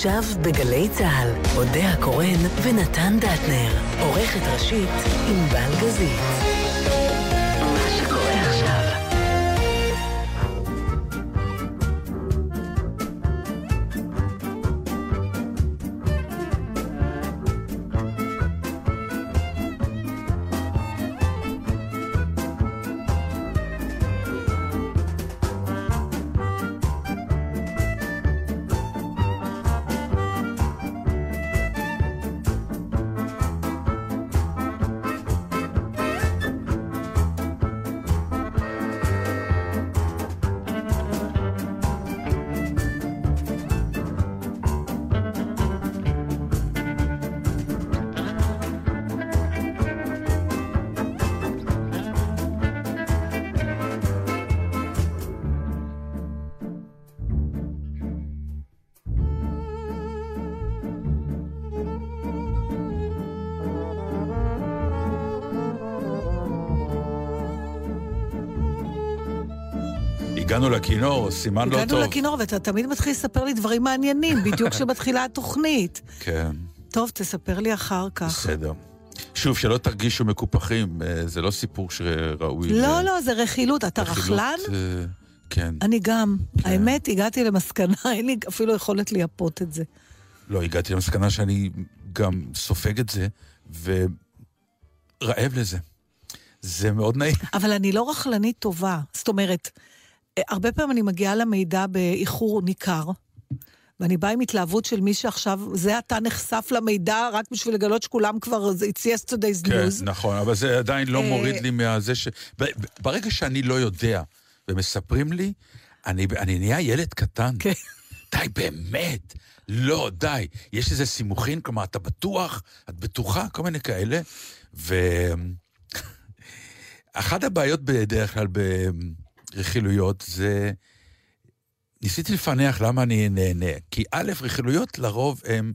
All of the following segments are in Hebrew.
עכשיו בגלי צה"ל, אודה הקורן ונתן דטנר. עורכת ראשית, ענבל גזית. הגענו לכינור, סימן לא טוב. הגענו לכינור, ואתה תמיד מתחיל לספר לי דברים מעניינים, בדיוק כשמתחילה התוכנית. כן. טוב, תספר לי אחר כך. בסדר. שוב, שלא תרגישו מקופחים, אה, זה לא סיפור שראוי... לא, ל... לא, זה רכילות. אתה רכילות, רכלן? אה, כן. אני גם. כן. האמת, הגעתי למסקנה, אין לי אפילו יכולת לייפות את זה. לא, הגעתי למסקנה שאני גם סופג את זה, ורעב לזה. זה מאוד נעים. אבל אני לא רכלנית טובה. זאת אומרת, הרבה פעמים אני מגיעה למידע באיחור ניכר. ואני באה עם התלהבות של מי שעכשיו, זה אתה נחשף למידע רק בשביל לגלות שכולם כבר, it's yesterday's כן, news. כן, נכון, אבל זה עדיין לא אה, מוריד לי מהזה ש... ברגע שאני לא יודע ומספרים לי, אני, אני נהיה ילד קטן. כן. די, באמת. לא, די. יש איזה סימוכין, כלומר, אתה בטוח, את בטוחה, כל מיני כאלה. ואחת הבעיות בדרך כלל רכילויות זה... ניסיתי לפענח למה אני נהנה. כי א', רכילויות לרוב הם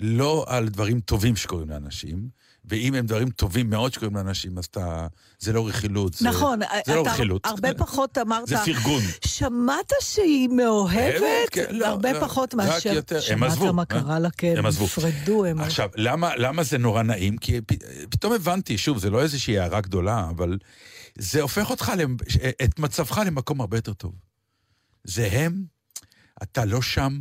לא על דברים טובים שקורים לאנשים, ואם הם דברים טובים מאוד שקורים לאנשים, אז אתה... זה לא רכילות. זה, נכון. זה לא רכילות. הרבה פחות אמרת... זה פרגון. שמעת שהיא מאוהבת? כן, לא, הרבה לא, פחות מאשר... רק יותר. הם עזבו. שמעת מה קרה לה, כן. הם עזבו. נפרדו, הם... עכשיו, למה, למה זה נורא נעים? כי פתאום הבנתי, שוב, זה לא איזושהי הערה גדולה, אבל... זה הופך אותך, את מצבך למקום הרבה יותר טוב. זה הם, אתה לא שם,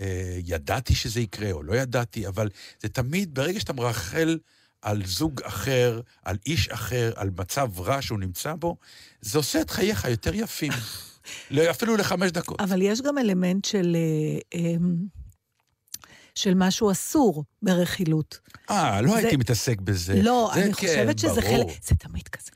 אה, ידעתי שזה יקרה או לא ידעתי, אבל זה תמיד, ברגע שאתה מרחל על זוג אחר, על איש אחר, על מצב רע שהוא נמצא בו, זה עושה את חייך יותר יפים. לא, אפילו לחמש דקות. אבל יש גם אלמנט של... אה, אה, של משהו אסור ברכילות. אה, לא זה... הייתי מתעסק בזה. לא, זה אני כן, חושבת שזה ברור. חלק... זה תמיד כזה.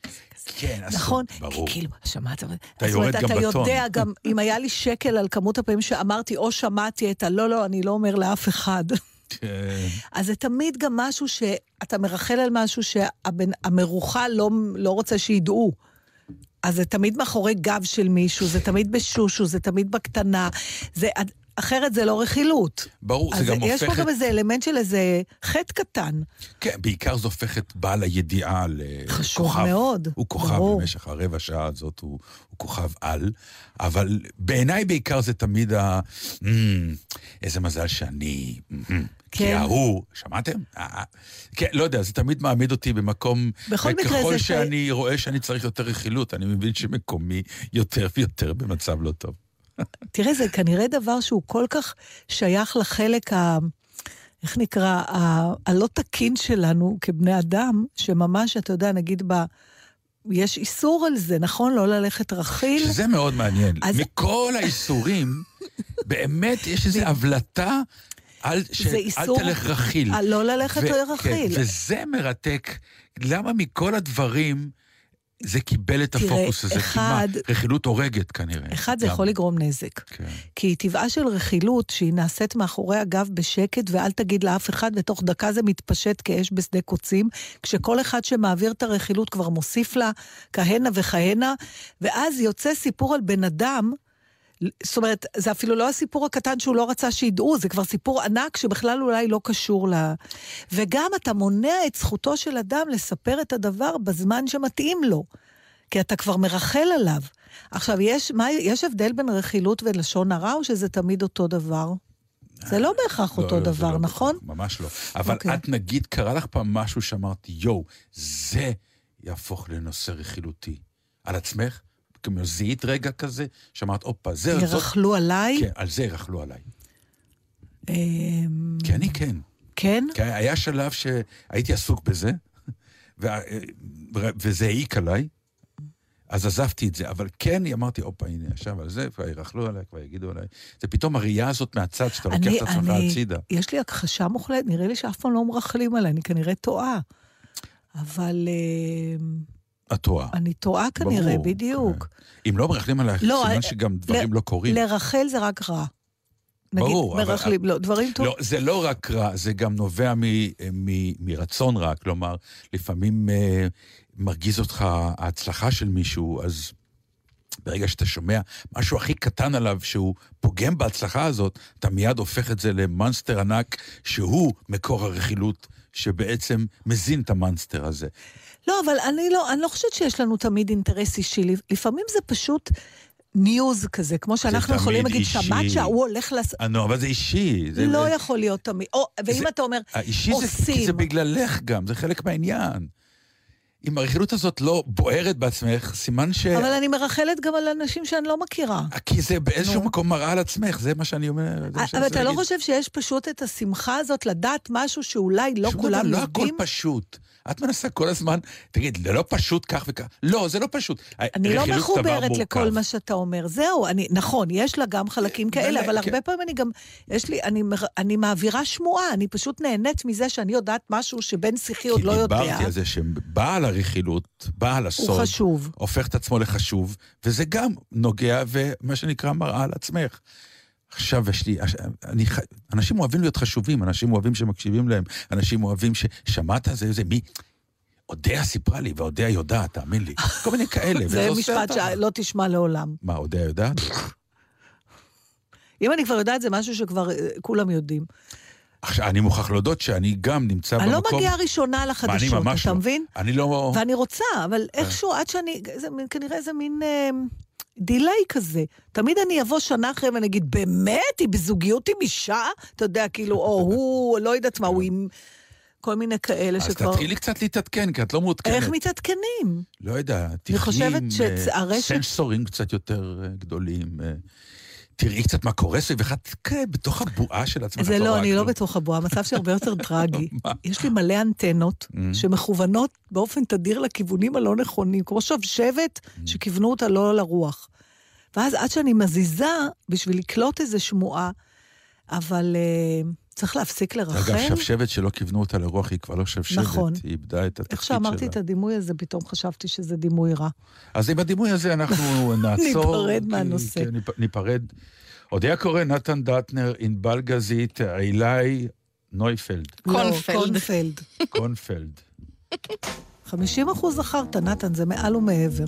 כן, אסור, נכון? ברור. כאילו, שמעת? אתה יורד גם בטון. אתה יודע גם, אם היה לי שקל על כמות הפעמים שאמרתי, או שמעתי את הלא, לא, אני לא אומר לאף אחד. כן. אז זה תמיד גם משהו שאתה מרחל על משהו שהמרוחה לא, לא רוצה שידעו. אז זה תמיד מאחורי גב של מישהו, זה תמיד בשושו, זה תמיד בקטנה. זה, אחרת זה לא רכילות. ברור, זה גם הופכת... יש פה גם איזה אלמנט של איזה חטא קטן. כן, בעיקר זה הופך את בעל הידיעה לכוכב. חשוב מאוד, הוא כוכב ברור. במשך הרבע שעה הזאת, הוא, הוא כוכב על. אבל בעיניי בעיקר זה תמיד ה... Mm, איזה מזל שאני... Mm, כן. כי ההוא, שמעתם? אה, אה. כן, לא יודע, זה תמיד מעמיד אותי במקום... בכל מקרה זה... וככל שאני רואה שאני צריך יותר רכילות, אני מבין שמקומי יותר ויותר במצב לא טוב. תראה, זה כנראה דבר שהוא כל כך שייך לחלק ה... איך נקרא? ה... הלא תקין שלנו כבני אדם, שממש, אתה יודע, נגיד ב... יש איסור על זה, נכון? לא ללכת רכיל. שזה מאוד מעניין. אז... מכל האיסורים, באמת יש איזו הבלטה על, ש... איסור, אל תלך רכיל. לא ללכת ו... רכיל. כן, וזה מרתק. למה מכל הדברים... זה קיבל את תראה, הפוקוס הזה, אחד, מה, רכילות הורגת כנראה. אחד, זה גם. יכול לגרום נזק. כן. כי טבעה של רכילות, שהיא נעשית מאחורי הגב בשקט, ואל תגיד לאף אחד, ותוך דקה זה מתפשט כאש בשדה קוצים, כשכל אחד שמעביר את הרכילות כבר מוסיף לה כהנה וכהנה, ואז יוצא סיפור על בן אדם, זאת אומרת, זה אפילו לא הסיפור הקטן שהוא לא רצה שידעו, זה כבר סיפור ענק שבכלל אולי לא קשור ל... וגם אתה מונע את זכותו של אדם לספר את הדבר בזמן שמתאים לו, כי אתה כבר מרחל עליו. עכשיו, יש, מה, יש הבדל בין רכילות ולשון הרע, או שזה תמיד אותו דבר? זה לא בהכרח לא, אותו לא, דבר, לא נכון? ממש לא. אבל אוקיי. את נגיד, קרה לך פעם משהו שאמרתי, יואו, זה יהפוך לנושא רכילותי. על עצמך? כמו זיהית רגע כזה, שאמרת, הופה, זה... זאת... ירכלו עליי? כן, על זה ירכלו עליי. אמ, כי אני כן. כן? כי היה שלב שהייתי עסוק בזה, וה- וזה העיק עליי, אז עזבתי את זה. אבל כן, אמרתי, הופה, הנה, עכשיו על זה, כבר ירכלו עליי, כבר יגידו עליי. זה פתאום הראייה הזאת מהצד, שאתה לוקח את עצמך הצידה. יש לי הכחשה מוחלטת, נראה לי שאף פעם לא מרכלים עליי, אני כנראה טועה. אבל אמ, את טועה. אני טועה כנראה, ברור, בדיוק. כן. אם לא מרכלים עלייך, לא, סימן אה, שגם דברים ל- לא קורים. לרחל זה רק רע. נגיד, ברור, אבל- מרכלים, לא, דברים לא, טובים. זה לא רק רע, זה גם נובע מ, מ, מרצון רע. כלומר, לפעמים אה, מרגיז אותך ההצלחה של מישהו, אז ברגע שאתה שומע משהו הכי קטן עליו שהוא פוגם בהצלחה הזאת, אתה מיד הופך את זה למונסטר ענק, שהוא מקור הרכילות, שבעצם מזין את המונסטר הזה. לא, אבל אני לא, אני לא חושבת שיש לנו תמיד אינטרס אישי. לפעמים זה פשוט ניוז כזה, כמו שאנחנו יכולים להגיד, אישי. שמעת שההוא הולך לעשות... אה, נו, אבל זה אישי. זה, לא יכול להיות תמיד. או, ואם זה- אתה אומר, האישי זה, כי עושים. זה בגללך גם, זה חלק מהעניין. אם הרכילות הזאת לא בוערת בעצמך, סימן ש... אבל אני מרחלת גם על אנשים שאני לא מכירה. כי זה באיזשהו נו. מקום מראה על עצמך, זה מה שאני אומר. זה שאני אבל רוצה אתה לא להגיד. חושב שיש פשוט את השמחה הזאת לדעת משהו שאולי לא שום כולם דבר, לא יודעים? הכל פשוט. את מנסה כל הזמן, תגיד, זה לא פשוט כך וכך. לא, זה לא פשוט. אני לא מחוברת לכל. מה שאתה אומר. זהו, אני, נכון, יש לה גם חלקים כאלה, אבל כן. הרבה פעמים אני גם, יש לי, אני, אני מעבירה שמועה, אני פשוט נהנית מזה שאני יודעת משהו שבן שיחי עוד לא כי יודע. דיברתי על זה שבעל הרכילות, בעל הסוד, הוא חשוב. הופך את עצמו לחשוב, וזה גם נוגע ומה שנקרא מראה על עצמך. עכשיו יש לי, אני, אנשים אוהבים להיות חשובים, אנשים אוהבים שמקשיבים להם, אנשים אוהבים ש... שמעת זה, זה, מי? אודיה סיפרה לי, ואודיה יודעת, תאמין לי. כל מיני כאלה. זה משפט. שלא תשמע לעולם. מה, אודיה יודעת? אם אני כבר יודעת, זה משהו שכבר אה, כולם יודעים. עכשיו, אני מוכרח להודות שאני גם נמצא אני לא במקום... מגיעה ראשונה מה, אני לחדשות, אתה לא. מבין? אני לא... ואני רוצה, אבל איכשהו, עד שאני, זה כנראה זה מין אה, דיליי כזה. תמיד אני אבוא שנה אחרי ואני אגיד, באמת? היא בזוגיות עם אישה? אתה יודע, כאילו, או הוא, לא יודעת מה, הוא עם כל מיני כאלה אז שכבר... תתחילי קצת להתעדכן, כי את לא מעודכנת. איך מתעדכנים? לא יודע, עם שהרשת- אה, סנסורים קצת יותר אה, גדולים. תראי קצת מה קורה סביבך, תקרא בתוך הבועה של עצמך. זה לא, אני לא. בתוך הבועה, המצב שלי הרבה יותר טרגי. יש לי מלא אנטנות Mm. שמכוונות באופן תדיר לכיוונים הלא נכונים, כמו שבשבת Mm. שכיוונו אותה לא לרוח. ואז עד שאני מזיזה בשביל לקלוט איזה שמועה, אבל uh, צריך להפסיק לרכל. אגב, שבשבת שלא כיוונו אותה לרוח, היא כבר לא שבשבת. נכון. היא איבדה את התפקיד איך שלה. שאמרתי את הדימוי הזה, פתאום חשבתי שזה דימוי רע. אז עם הדימוי הזה אנחנו נעצור. ניפרד כי- מהנושא. כן, ניפ- ניפרד. אודיה קורן, נתן דטנר, ענבל גזית, אילי נויפלד, קונפלד. לא, קונפלד. קונפלד. 50 אחוז זכרת, נתן, זה מעל ומעבר.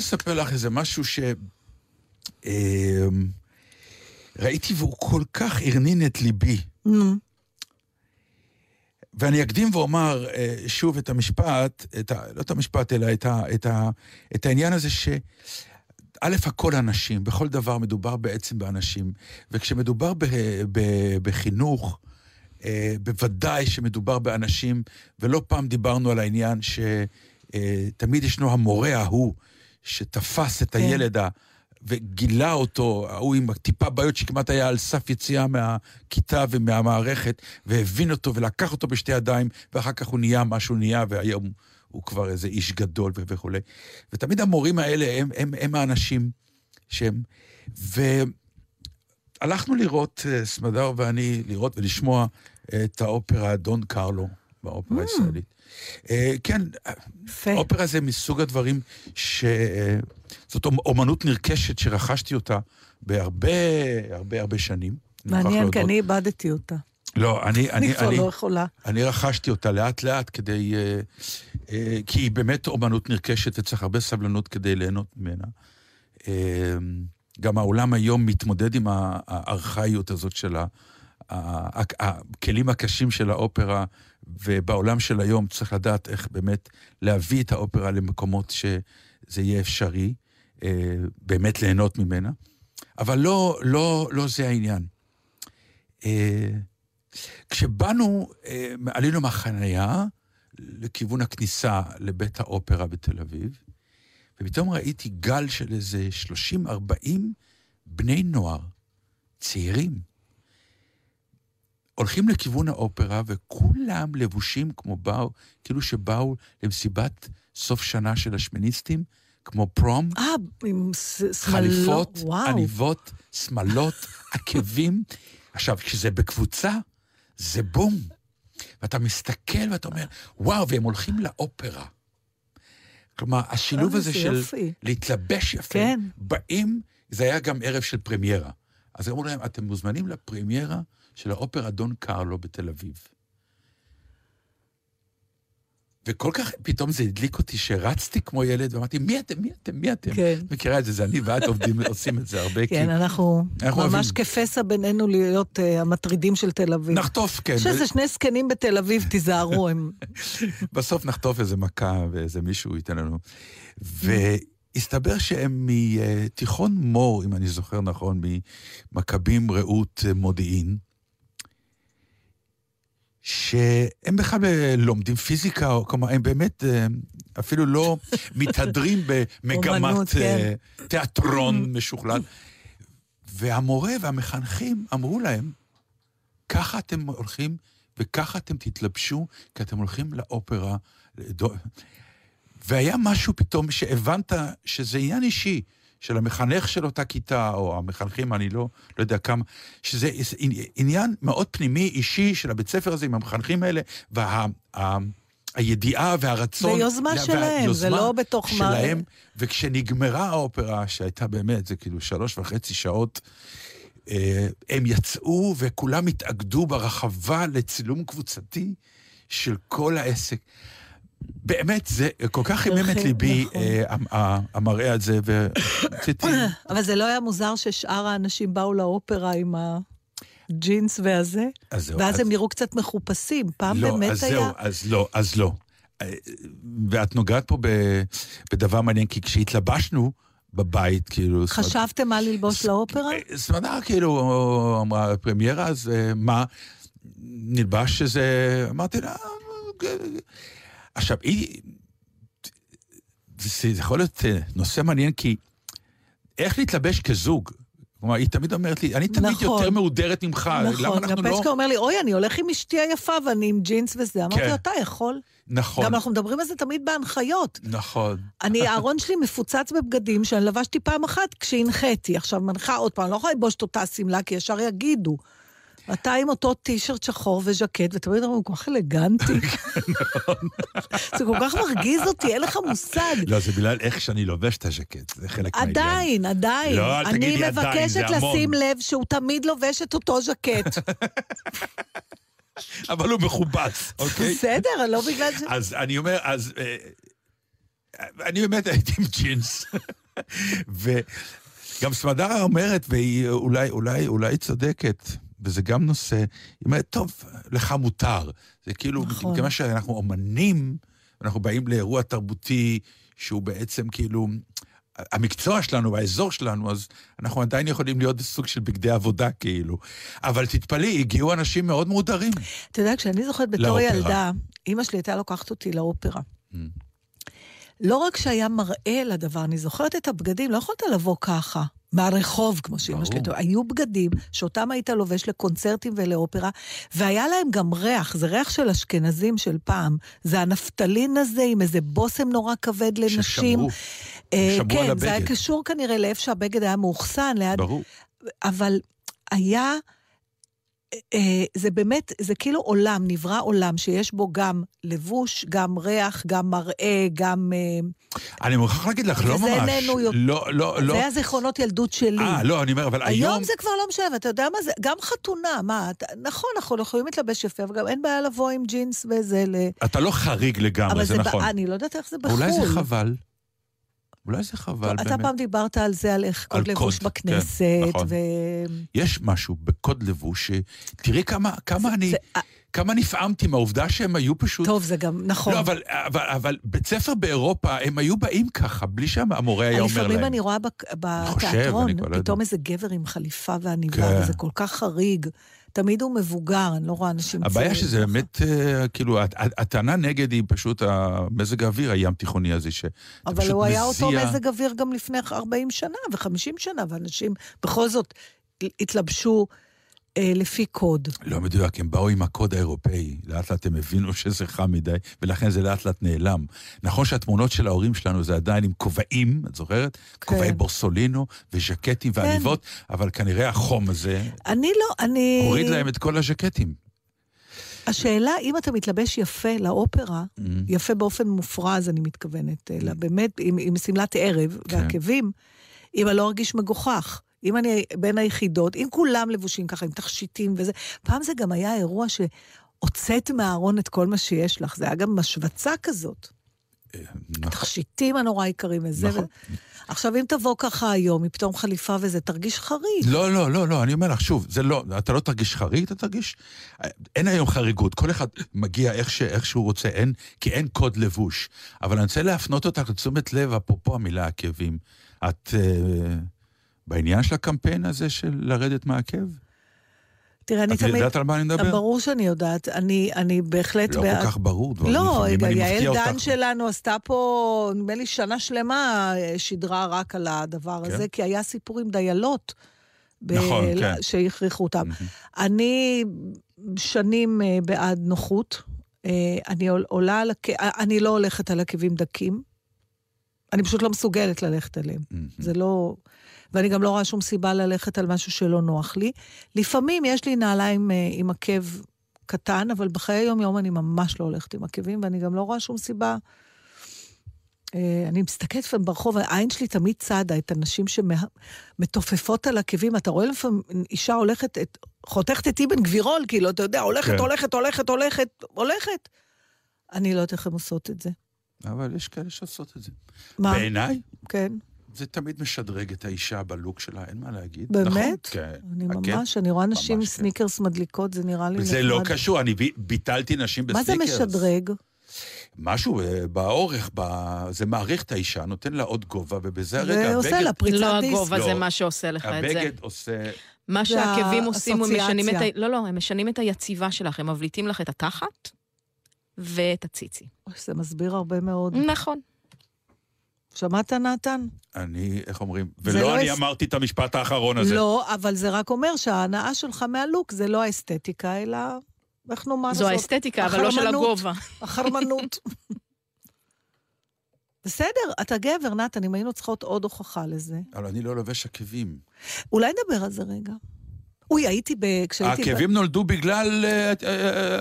לספר לך איזה משהו ש... אה, ראיתי והוא כל כך הרנין את ליבי. נו, ואני אקדים ואומר אה, שוב את המשפט, את ה, לא את המשפט, אלא את, ה, את, ה, את העניין הזה ש... א', הכל אנשים, בכל דבר מדובר בעצם באנשים, וכשמדובר ב, ב, בחינוך, אה, בוודאי שמדובר באנשים, ולא פעם דיברנו על העניין שתמיד ישנו המורה ההוא, שתפס את כן. הילד ה... וגילה אותו, ההוא עם טיפה בעיות שכמעט היה על סף יציאה מהכיתה ומהמערכת, והבין אותו ולקח אותו בשתי ידיים, ואחר כך הוא נהיה מה שהוא נהיה, והיום הוא כבר איזה איש גדול וכולי. ותמיד המורים האלה הם, הם, הם האנשים שהם... והלכנו לראות, אה, סמדר ואני, לראות ולשמוע את האופרה דון קרלו באופרה הישראלית. אה, כן, יפה. אופרה זה מסוג הדברים ש... אה, זאת אומ- אומנות נרכשת שרכשתי אותה בהרבה, הרבה הרבה שנים. מעניין, כי. אני איבדתי אותה. לא, אני, אני אני, כבר אני, לא יכולה. אני רכשתי אותה לאט-לאט כדי... אה, אה, כי היא באמת אומנות נרכשת וצריך הרבה סבלנות כדי ליהנות ממנה. אה, גם העולם היום מתמודד עם הארכאיות הזאת של ה- הכלים הקשים של האופרה, ובעולם של היום צריך לדעת איך באמת להביא את האופרה למקומות שזה יהיה אפשרי, אה, באמת ליהנות ממנה. אבל לא, לא, לא זה העניין. אה, כשבאנו, אה, עלינו מהחנייה לכיוון הכניסה לבית האופרה בתל אביב, ופתאום ראיתי גל של איזה 30-40 בני נוער, צעירים, הולכים לכיוון האופרה, וכולם לבושים כמו באו, כאילו שבאו למסיבת סוף שנה של השמיניסטים, כמו פרום, אה, עם. חליפות, וואו. עניבות, שמלות, עקבים. עכשיו, כשזה בקבוצה, זה בום. ואתה מסתכל ואתה אומר, וואו, והם הולכים לאופרה. כלומר, השילוב אה, הזה זה של יופי. להתלבש יפה, כן. באים, זה היה גם ערב של פרמיירה. אז אמרו להם, אתם מוזמנים לפרמיירה של האופרה דון קרלו בתל אביב. וכל כך, פתאום זה הדליק אותי שרצתי כמו ילד, ואמרתי, מי אתם, מי אתם, מי אתם? כן. מכירה את זה, זה אני ואת עובדים, עושים את זה הרבה, כן, כי אנחנו אנחנו ממש אוהבים. כפסע בינינו להיות אה, המטרידים של תל אביב. נחטוף, כן. יש איזה שני זקנים בתל אביב, תיזהרו, הם... בסוף נחטוף איזה מכה ואיזה מישהו ייתן לנו. והסתבר שהם מתיכון מור, אם אני זוכר נכון, ממכבים רעות מודיעין, שהם בכלל אה, לומדים פיזיקה, או כלומר, הם באמת אה, אפילו לא מתהדרים במגמת כן. אה, תיאטרון משוכלל. והמורה והמחנכים אמרו להם, ככה אתם הולכים וככה אתם תתלבשו, כי אתם הולכים לאופרה. והיה משהו פתאום שהבנת שזה עניין אישי של המחנך של אותה כיתה, או המחנכים, אני לא, לא יודע כמה, שזה עניין מאוד פנימי, אישי, של הבית ספר הזה עם המחנכים האלה, והידיעה והרצון... זה יוזמה וה- שלהם, זה לא בתוך מה- שלהם, וכשנגמרה האופרה, שהייתה באמת, זה כאילו שלוש וחצי שעות, אה, הם יצאו וכולם התאגדו ברחבה לצילום קבוצתי של כל העסק. באמת, זה כל כך חימם את ליבי, נכון. אה, המ- ה- המראה הזה, ורציתי... אבל זה לא היה מוזר ששאר האנשים באו לאופרה עם הג'ינס והזה? אז ואז אז- הם נראו קצת מחופשים. פעם לא, באמת אז היה... זהו, אז לא, אז לא. אה, ואת נוגעת פה ב- בדבר מעניין, כי כשהתלבשנו בבית, כאילו... חשבתם מה ללבוש לאופרה? אה, סמדר כאילו אמרה, פרמיירה, אז אה, מה? נלבש שזה... אמרתי לה... עכשיו, היא... זה זה יכול להיות אה, נושא מעניין, כי איך להתלבש כזוג? כלומר, היא תמיד אומרת לי, אני תמיד נכון. יותר מהודרת ממך, למה נכון, אנחנו גם לא... פצ'קה אומר לי, אוי, אני הולך עם אשתי היפה ואני עם ג'ינס וזה. אמרתי כן. לו, אתה יכול. נכון, גם אנחנו מדברים על זה תמיד בהנחיות. נכון. אני, הארון שלי מפוצץ בבגדים שאני לבשתי פעם אחת כשהנחיתי. עכשיו, מנחה עוד פעם, אני לא יכולה ללבוש את אותה שמלה, כי ישר יגידו. אתה עם אותו טישרט שחור וז'קט, ותמיד אומרים, כל כך אלגנטי. זה כל כך מרגיז אותי, אין לך מושג. לא, זה בגלל איך שאני לובש את הז'קט, זה חלק מהעניין. עדיין, עדיין. לא, אל אני תגידי עדיין, מבקשת זה המון. לשים לב שהוא תמיד לובש את אותו ז'קט. אבל הוא מכובס, אוקיי? בסדר, לא בגלל זה. אז אני אומר, אז... אה, אני באמת הייתי עם ג'ינס. וגם סמדרה אומרת, והיא אולי, אולי, אולי צודקת, וזה גם נושא, היא אומרת, טוב, לך מותר. זה כאילו, נכון. מכיוון שאנחנו אומנים, אנחנו באים לאירוע תרבותי שהוא בעצם כאילו... המקצוע שלנו והאזור שלנו, אז אנחנו עדיין יכולים להיות בסוג של בגדי עבודה כאילו. אבל תתפלאי, הגיעו אנשים מאוד מודרים. אתה יודע, כשאני זוכרת בתור לאופרה. ילדה, אימא שלי הייתה לוקחת אותי לאופרה. Mm. לא רק שהיה מראה לדבר, אני זוכרת את הבגדים, לא יכולת לבוא ככה. מהרחוב, כמו שאמא שלי, ברור. היו בגדים שאותם היית לובש לקונצרטים ולאופרה, והיה להם גם ריח, זה ריח של אשכנזים של פעם. זה הנפטלין הזה עם איזה בושם נורא כבד לנשים. ששמרו. אה, שמרו על כן, זה היה הבגד. קשור כנראה לאיפה שהבגד היה מאוחסן, ליד ברור. אבל היה, זה באמת, זה כאילו עולם, נברא עולם שיש בו גם לבוש, גם ריח, גם מראה, גם... אה, אני מוכרח להגיד לך, לא ממש. איננו יותר- לא, לא, לא. זה היה זיכרונות ילדות שלי. אה, לא, אני אומר, אבל היום היום... זה כבר לא משנה, ואתה יודע מה זה? גם חתונה, מה, נכון, אנחנו יכולים להתלבש יפה, וגם אין בעיה לבוא עם ג'ינס וזה ל... אתה לא חריג לגמרי, זה ב- נכון. אני לא יודעת איך זה בחו"ל. אולי זה חבל. אולי זה חבל, אתה באמת. פעם דיברת על זה, על איך על קוד לבוש קוד, בכנסת, כן, נכון. ו... יש משהו בקוד לבוש, תראי כמה, כמה אני, זה- כמה נפעמתי מהעובדה שהם היו פשוט... טוב, זה גם, נכון. לא, אבל, אבל, אבל בית ספר באירופה, הם היו באים ככה, בלי שהמורה היה אומר להם. לפעמים אני רואה בק- חושב, בתיאטרון, אני לא. פתאום איזה גבר עם חליפה ועניבה, כן. וזה כל כך חריג. תמיד הוא מבוגר, אני לא רואה אנשים הבעיה שזה ככה. באמת, אה, כאילו, הט- הטענה נגד היא פשוט המזג האוויר הים תיכוני הזה, ש... אבל הוא היה אותו. מזג אוויר גם לפני 40 שנה ו-50 שנה, ואנשים בכל זאת התלבשו אה, לפי קוד. לא מדויק, הם באו עם הקוד האירופאי, לאט לאט הם הבינו שזה חם מדי, ולכן זה לאט לאט נעלם. נכון שהתמונות של ההורים שלנו זה עדיין עם כובעים, את זוכרת? כן. כובעי בורסולינו וז'קטים ועניבות, אבל כנראה החום הזה אני לא, אני... הוריד להם את כל הז'קטים. השאלה, אם אתה מתלבש יפה לאופרה, Mm. יפה באופן מופרז, אני מתכוונת, אלא באמת עם, עם שמלת ערב כן. ועקבים, אם אני לא ארגיש מגוחך. אם אני בין היחידות, אם כולם לבושים ככה, עם תכשיטים וזה, פעם זה גם היה אירוע שהוצאת מהארון את כל מה שיש לך, זה היה גם משבצה כזאת. נכון. תכשיטים הנורא יקרים וזה. נכון. עכשיו, אם תבוא ככה היום, עם פתאום חליפה וזה, תרגיש חריג. לא, לא, לא, לא, אני אומר לך, שוב, זה לא, אתה לא תרגיש חריג, אתה תרגיש... אין היום חריגות, כל אחד מגיע איך, ש, איך שהוא רוצה, אין, כי אין קוד לבוש. אבל אני רוצה להפנות אותך לתשומת לב, אפרופו המילה עקבים. את אה, בעניין של הקמפיין הזה של לרדת מהעקב? תראה, אני את תמיד... יודעת על מה אני מדבר? ברור שאני יודעת. אני, אני בהחלט... לא כל כך ברור, דברים לא, יעל דן אותך. שלנו עשתה פה, נדמה לי שנה שלמה, אה, שידרה רק על הדבר כן. הזה, כי היה סיפור עם דיילות. ב- נכון, כן. שהכריחו אותם. אני שנים אה, בעד נוחות. אה, אני עול- עולה על עקב... אני לא הולכת על עקבים דקים. אני פשוט לא מסוגלת ללכת עליהם. זה לא... ואני גם לא רואה שום סיבה ללכת על משהו שלא נוח לי. לפעמים יש לי נעליים אה, עם עקב קטן, אבל בחיי היום-יום אני ממש לא הולכת עם עקבים, ואני גם לא רואה שום סיבה. אה, אני מסתכלת לפעמים ברחוב, העין שלי תמיד צדה את הנשים שמתופפות על עקבים. אתה רואה לפעמים אישה הולכת, את, חותכת את אבן גבירול, כאילו, אתה יודע, הולכת, כן. הולכת, הולכת, הולכת, הולכת. אני לא יודעת איך הן עושות את זה. אבל יש כאלה שעושות את זה. מה? בעיניי, כן. זה תמיד משדרג את האישה בלוק שלה, אין מה להגיד. באמת? נכון? כן. אני עקב. ממש, אני רואה נשים עם כן. סניקרס מדליקות, זה נראה לי נחמד. זה לא קשור, אני בי- ביטלתי נשים מה זה בסניקרס. משדרג? משהו אה, באורך, ב- זה מאריך את האישה, נותן לה עוד גובה, ובזה הרגע ועושה הבגד, לה פריצת לא דיסק. הגובה זה לא. מה שעושה לך את זה. הבגד עושה... מה זה שהעקבים עושים, הם משנים את ה... לא, לא, הם משנים את היציבה שלך, הם מבליטים לך את התחת ואת הציצי. אוי, זה מסביר הרבה מאוד. נכון. שמעת, נתן? אני, איך אומרים? ולא לא אני אס- אמרתי את המשפט האחרון הזה. לא, אבל זה רק אומר שההנאה שלך מהלוק זה לא האסתטיקה, אלא, איך נאמר זו זאת? האסתטיקה, אבל לא של. הגובה. החרמנות. בסדר, אתה גבר, נתן, אם היינו צריכות עוד הוכחה לזה. אבל אני לא לובש עקבים. אולי נדבר על זה רגע. אוי, הייתי ב... כשהייתי... ב- העקבים נולדו בגלל אה, אה, אה,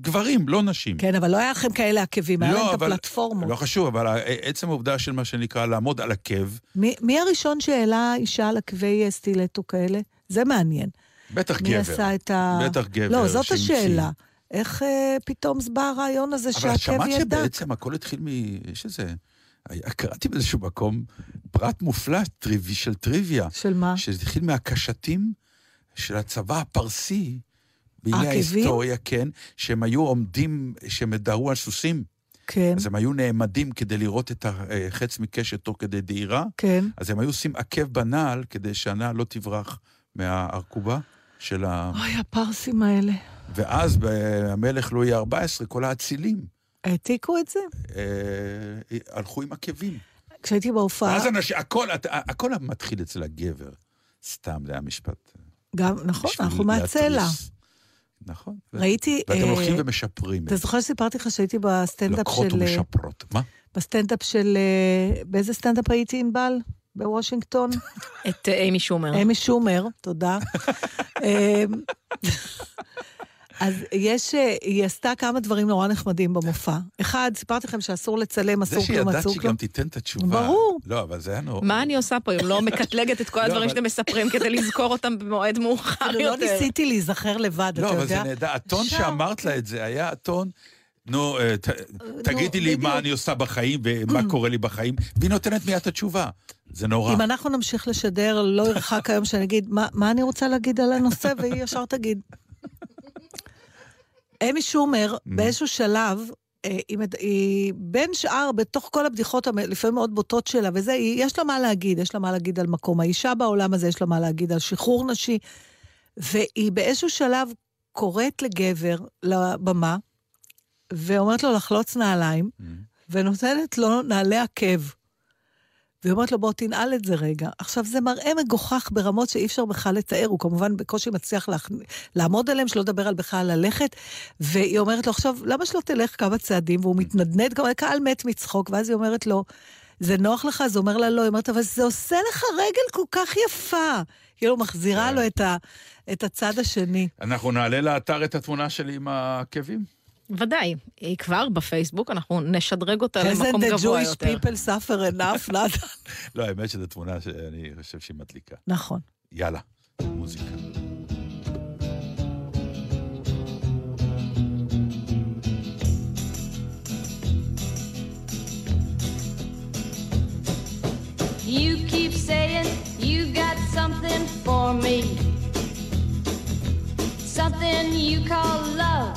גברים, לא נשים. כן, אבל לא היה לכם כאלה עקבים, היה לא, להם את אבל- הפלטפורמות. לא חשוב, אבל עצם העובדה של מה שנקרא לעמוד על עקב, מי, מי הראשון שהעלה אישה על עקבי סטילטו כאלה? זה מעניין. בטח מי גבר. עשה את ה... בטח גבר לא, זאת שהמציא. השאלה. איך אה, פתאום בא הרעיון הזה אבל שהעקב שמעת יהיה דק? שבעצם הכל התחיל מ... יש איזה היה- קראתי באיזשהו מקום פרט מופלא טריווי של טריוויה, של מה? שזה התחיל מהקשתים של הצבא הפרסי בימי העקבים? ההיסטוריה, כן, שהם היו עומדים, שהם דהרו על סוסים, כן, אז הם היו נעמדים כדי לראות את החץ מקשת תוך כדי דהירה, כן. אז הם היו עושים עקב בנעל כדי שהנעל לא תברח מהארכובה של ה... אוי, הפרסים האלה. ואז במלך לואי ה-14, כל האצילים העתיקו את זה? אה, הלכו עם עקבים. כשהייתי בהופעה, ואז אנשים, הכל, הכל מתחיל אצל הגבר. סתם, זה היה משפט. גם, נכון, אנחנו מהצלע. נכון. ראיתי... ואתם אה, הולכים ומשפרים. אתה זוכר שסיפרתי לך שהייתי בסטנדאפ לוקחות של... אה, ומשפרות. מה? בסטנדאפ של... אה, באיזה סטנדאפ הייתי, ענבל? בוושינגטון? את איימי שומר. איימי שומר, תודה. אז יש, אה, היא עשתה כמה דברים נורא נחמדים במופע. אחד, סיפרתי לכם שאסור לצלם, זה אסור כלום, שידעת אסור שהיא כלום. גם תיתן את התשובה. ברור. לא, אבל זה היה נורא. מה אני עושה פה אם לא מקטלגת את כל הדברים אבל- שאתם מספרים כדי לזכור אותם במועד מאוחר כאילו, יותר? לא ניסיתי להיזכר לבד, אתה לא, אבל זה יודע? נהדר. הטון. שאמרת לה את זה היה הטון... נו, אה, תגידי לי מה. אני עושה בחיים ומה קורה לי בחיים, והיא נותנת מיד את התשובה. זה נורא. אם אנחנו נמשיך לשדר, לא ירחק היום שאני אגיד, "מה- מה אני רוצה להגיד על הנושא, והיא ישר תגיד. אמי שומר, באיזשהו שלב, אה, היא, היא בין שאר, בתוך כל הבדיחות לפעמים מאוד בוטות שלה, וזה, היא, יש לה מה להגיד, יש לה מה להגיד על מקום האישה בעולם הזה, יש לה מה להגיד על שחרור נשי, והיא באיזשהו שלב קוראת לגבר לבמה, ואומרת לו לחלוץ נעליים, ונותנת לו נעלי עקב. והיא אומרת לו, בוא תנעל את זה רגע. עכשיו, זה מראה מגוחך ברמות שאי אפשר בכלל לתאר, הוא כמובן בקושי מצליח להכ... לעמוד עליהם, שלא לדבר על בכלל ללכת. והיא אומרת לו, עכשיו, למה שלא תלך כמה צעדים? והוא מתנדנד, גם הקהל מת מצחוק, ואז היא אומרת לו, זה נוח לך? אז הוא אומר לה, לא. היא אומרת, אבל זה עושה לך רגל כל כך יפה. כאילו, מחזירה כן. לו את, ה... את הצד השני. אנחנו נעלה לאתר את התמונה שלי עם העקבים? ודאי, היא כבר בפייסבוק, אנחנו נשדרג אותה למקום the גבוה Jewish יותר. people suffer enough? נתן? לא, האמת שזו תמונה שאני חושב שהיא מדליקה. נכון. יאללה, מוזיקה. You keep saying you got something for me. Something you call love,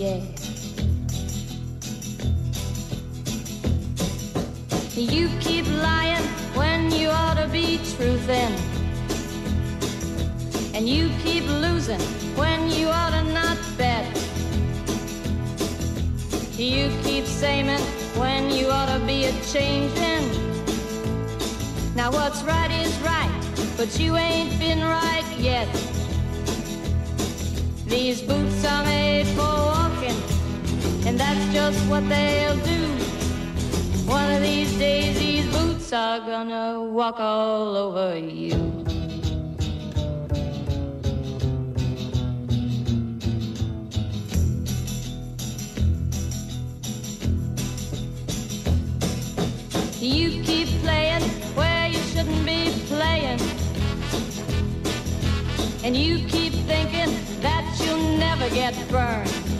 Yeah. You keep lying when you ought to be truthing. And you keep losing when you ought to not bet. You keep saying when you ought to be a changing. Now what's right is right, but you ain't been right yet. These boots are made for and that's just what they'll do. One of these days, these boots are gonna walk all over you. You keep playing where you shouldn't be playing. And you keep thinking that you'll never get burned.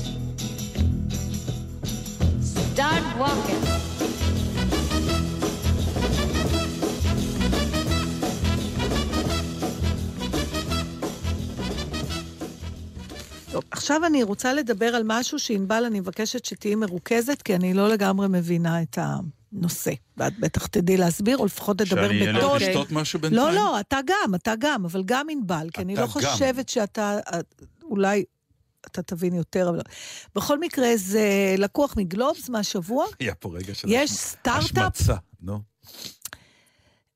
Start walking. טוב, עכשיו אני רוצה לדבר על משהו שענבל, אני מבקשת שתהיי מרוכזת, כי אני לא לגמרי מבינה את הנושא. ואת בטח תדעי להסביר, או לפחות לדבר שאני אלך בטון. לשתות משהו בינתיים? לא, לא, אתה גם, אתה גם, אבל גם ענבל, כי אני לא גם. חושבת שאתה, אולי אתה תבין יותר, אבל... לא. בכל מקרה, זה לקוח מגלובס מהשבוע. היה פה רגע של יש סטארט-אפ השמצה, נו.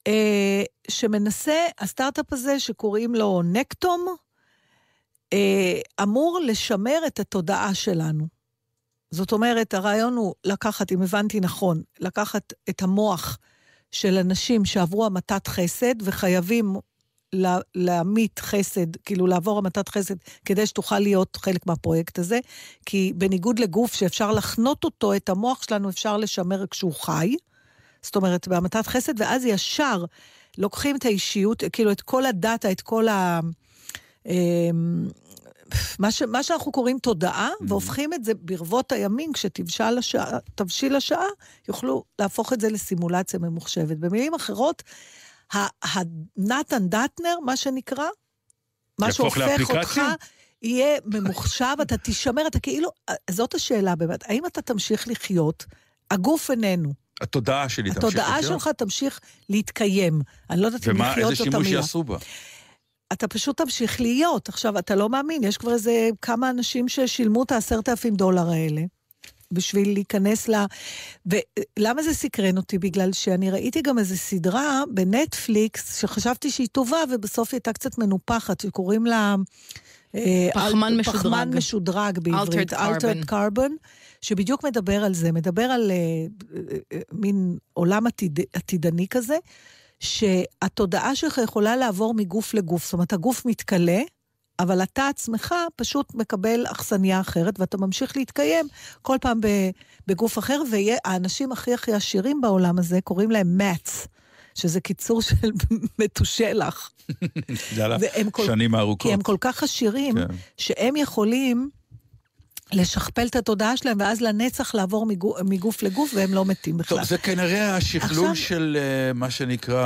אה, שמנסה, הסטארט-אפ הזה שקוראים לו נקטום, אה, אמור לשמר את התודעה שלנו. זאת אומרת, הרעיון הוא לקחת, אם הבנתי נכון, לקחת את המוח של אנשים שעברו המתת חסד וחייבים לה, להמית חסד, כאילו לעבור המתת חסד, כדי שתוכל להיות חלק מהפרויקט הזה, כי בניגוד לגוף שאפשר לחנות אותו, את המוח שלנו אפשר לשמר כשהוא חי. זאת אומרת, בהמתת חסד, ואז ישר לוקחים את האישיות, כאילו את כל הדאטה, את כל ה... אמ, מה, ש, מה שאנחנו קוראים תודעה, Mm-hmm. והופכים את זה ברבות הימים, כשתבשיל השעה, השעה, יוכלו להפוך את זה לסימולציה ממוחשבת. במילים אחרות, הנתן דטנר, מה שנקרא, מה שהופך אותך? יהיה ממוחשב, אתה תישמר, אתה כאילו, זאת השאלה באמת, האם אתה תמשיך לחיות, הגוף איננו, התודעה שלי תמשיך התודעה לחיות? שלך תמשיך להתקיים. אני לא יודעת אם ומה, לחיות איזה זאת שימוש המילה. יעשו בה? אתה פשוט תמשיך להיות. עכשיו, אתה לא מאמין, יש כבר איזה כמה אנשים ששילמו את העשרת אלפים דולר האלה. בשביל להיכנס ל... ולמה זה סקרן אותי? בגלל שאני ראיתי גם איזו סדרה בנטפליקס, שחשבתי שהיא טובה, ובסוף היא הייתה קצת מנופחת, שקוראים לה... אה, פחמן אל- משודרג. פחמן משודרג בעברית. Altered carbon. שבדיוק מדבר על זה, מדבר על אה, מין עולם עתיד, עתידני כזה, שהתודעה שלך יכולה לעבור מגוף לגוף. זאת אומרת, הגוף מתכלה, אבל אתה עצמך פשוט מקבל אכסניה אחרת, ואתה ממשיך להתקיים כל פעם בגוף אחר, והאנשים הכי הכי עשירים בעולם הזה, קוראים להם מאץ, שזה קיצור של מתושלח. יאללה, שנים ארוכות. כי הם כל כך עשירים, כן. שהם יכולים לשכפל את התודעה שלהם, ואז לנצח לעבור מגוף, מגוף לגוף, והם לא מתים בכלל. טוב, זה כנראה השכלול עכשיו- של אה, מה שנקרא,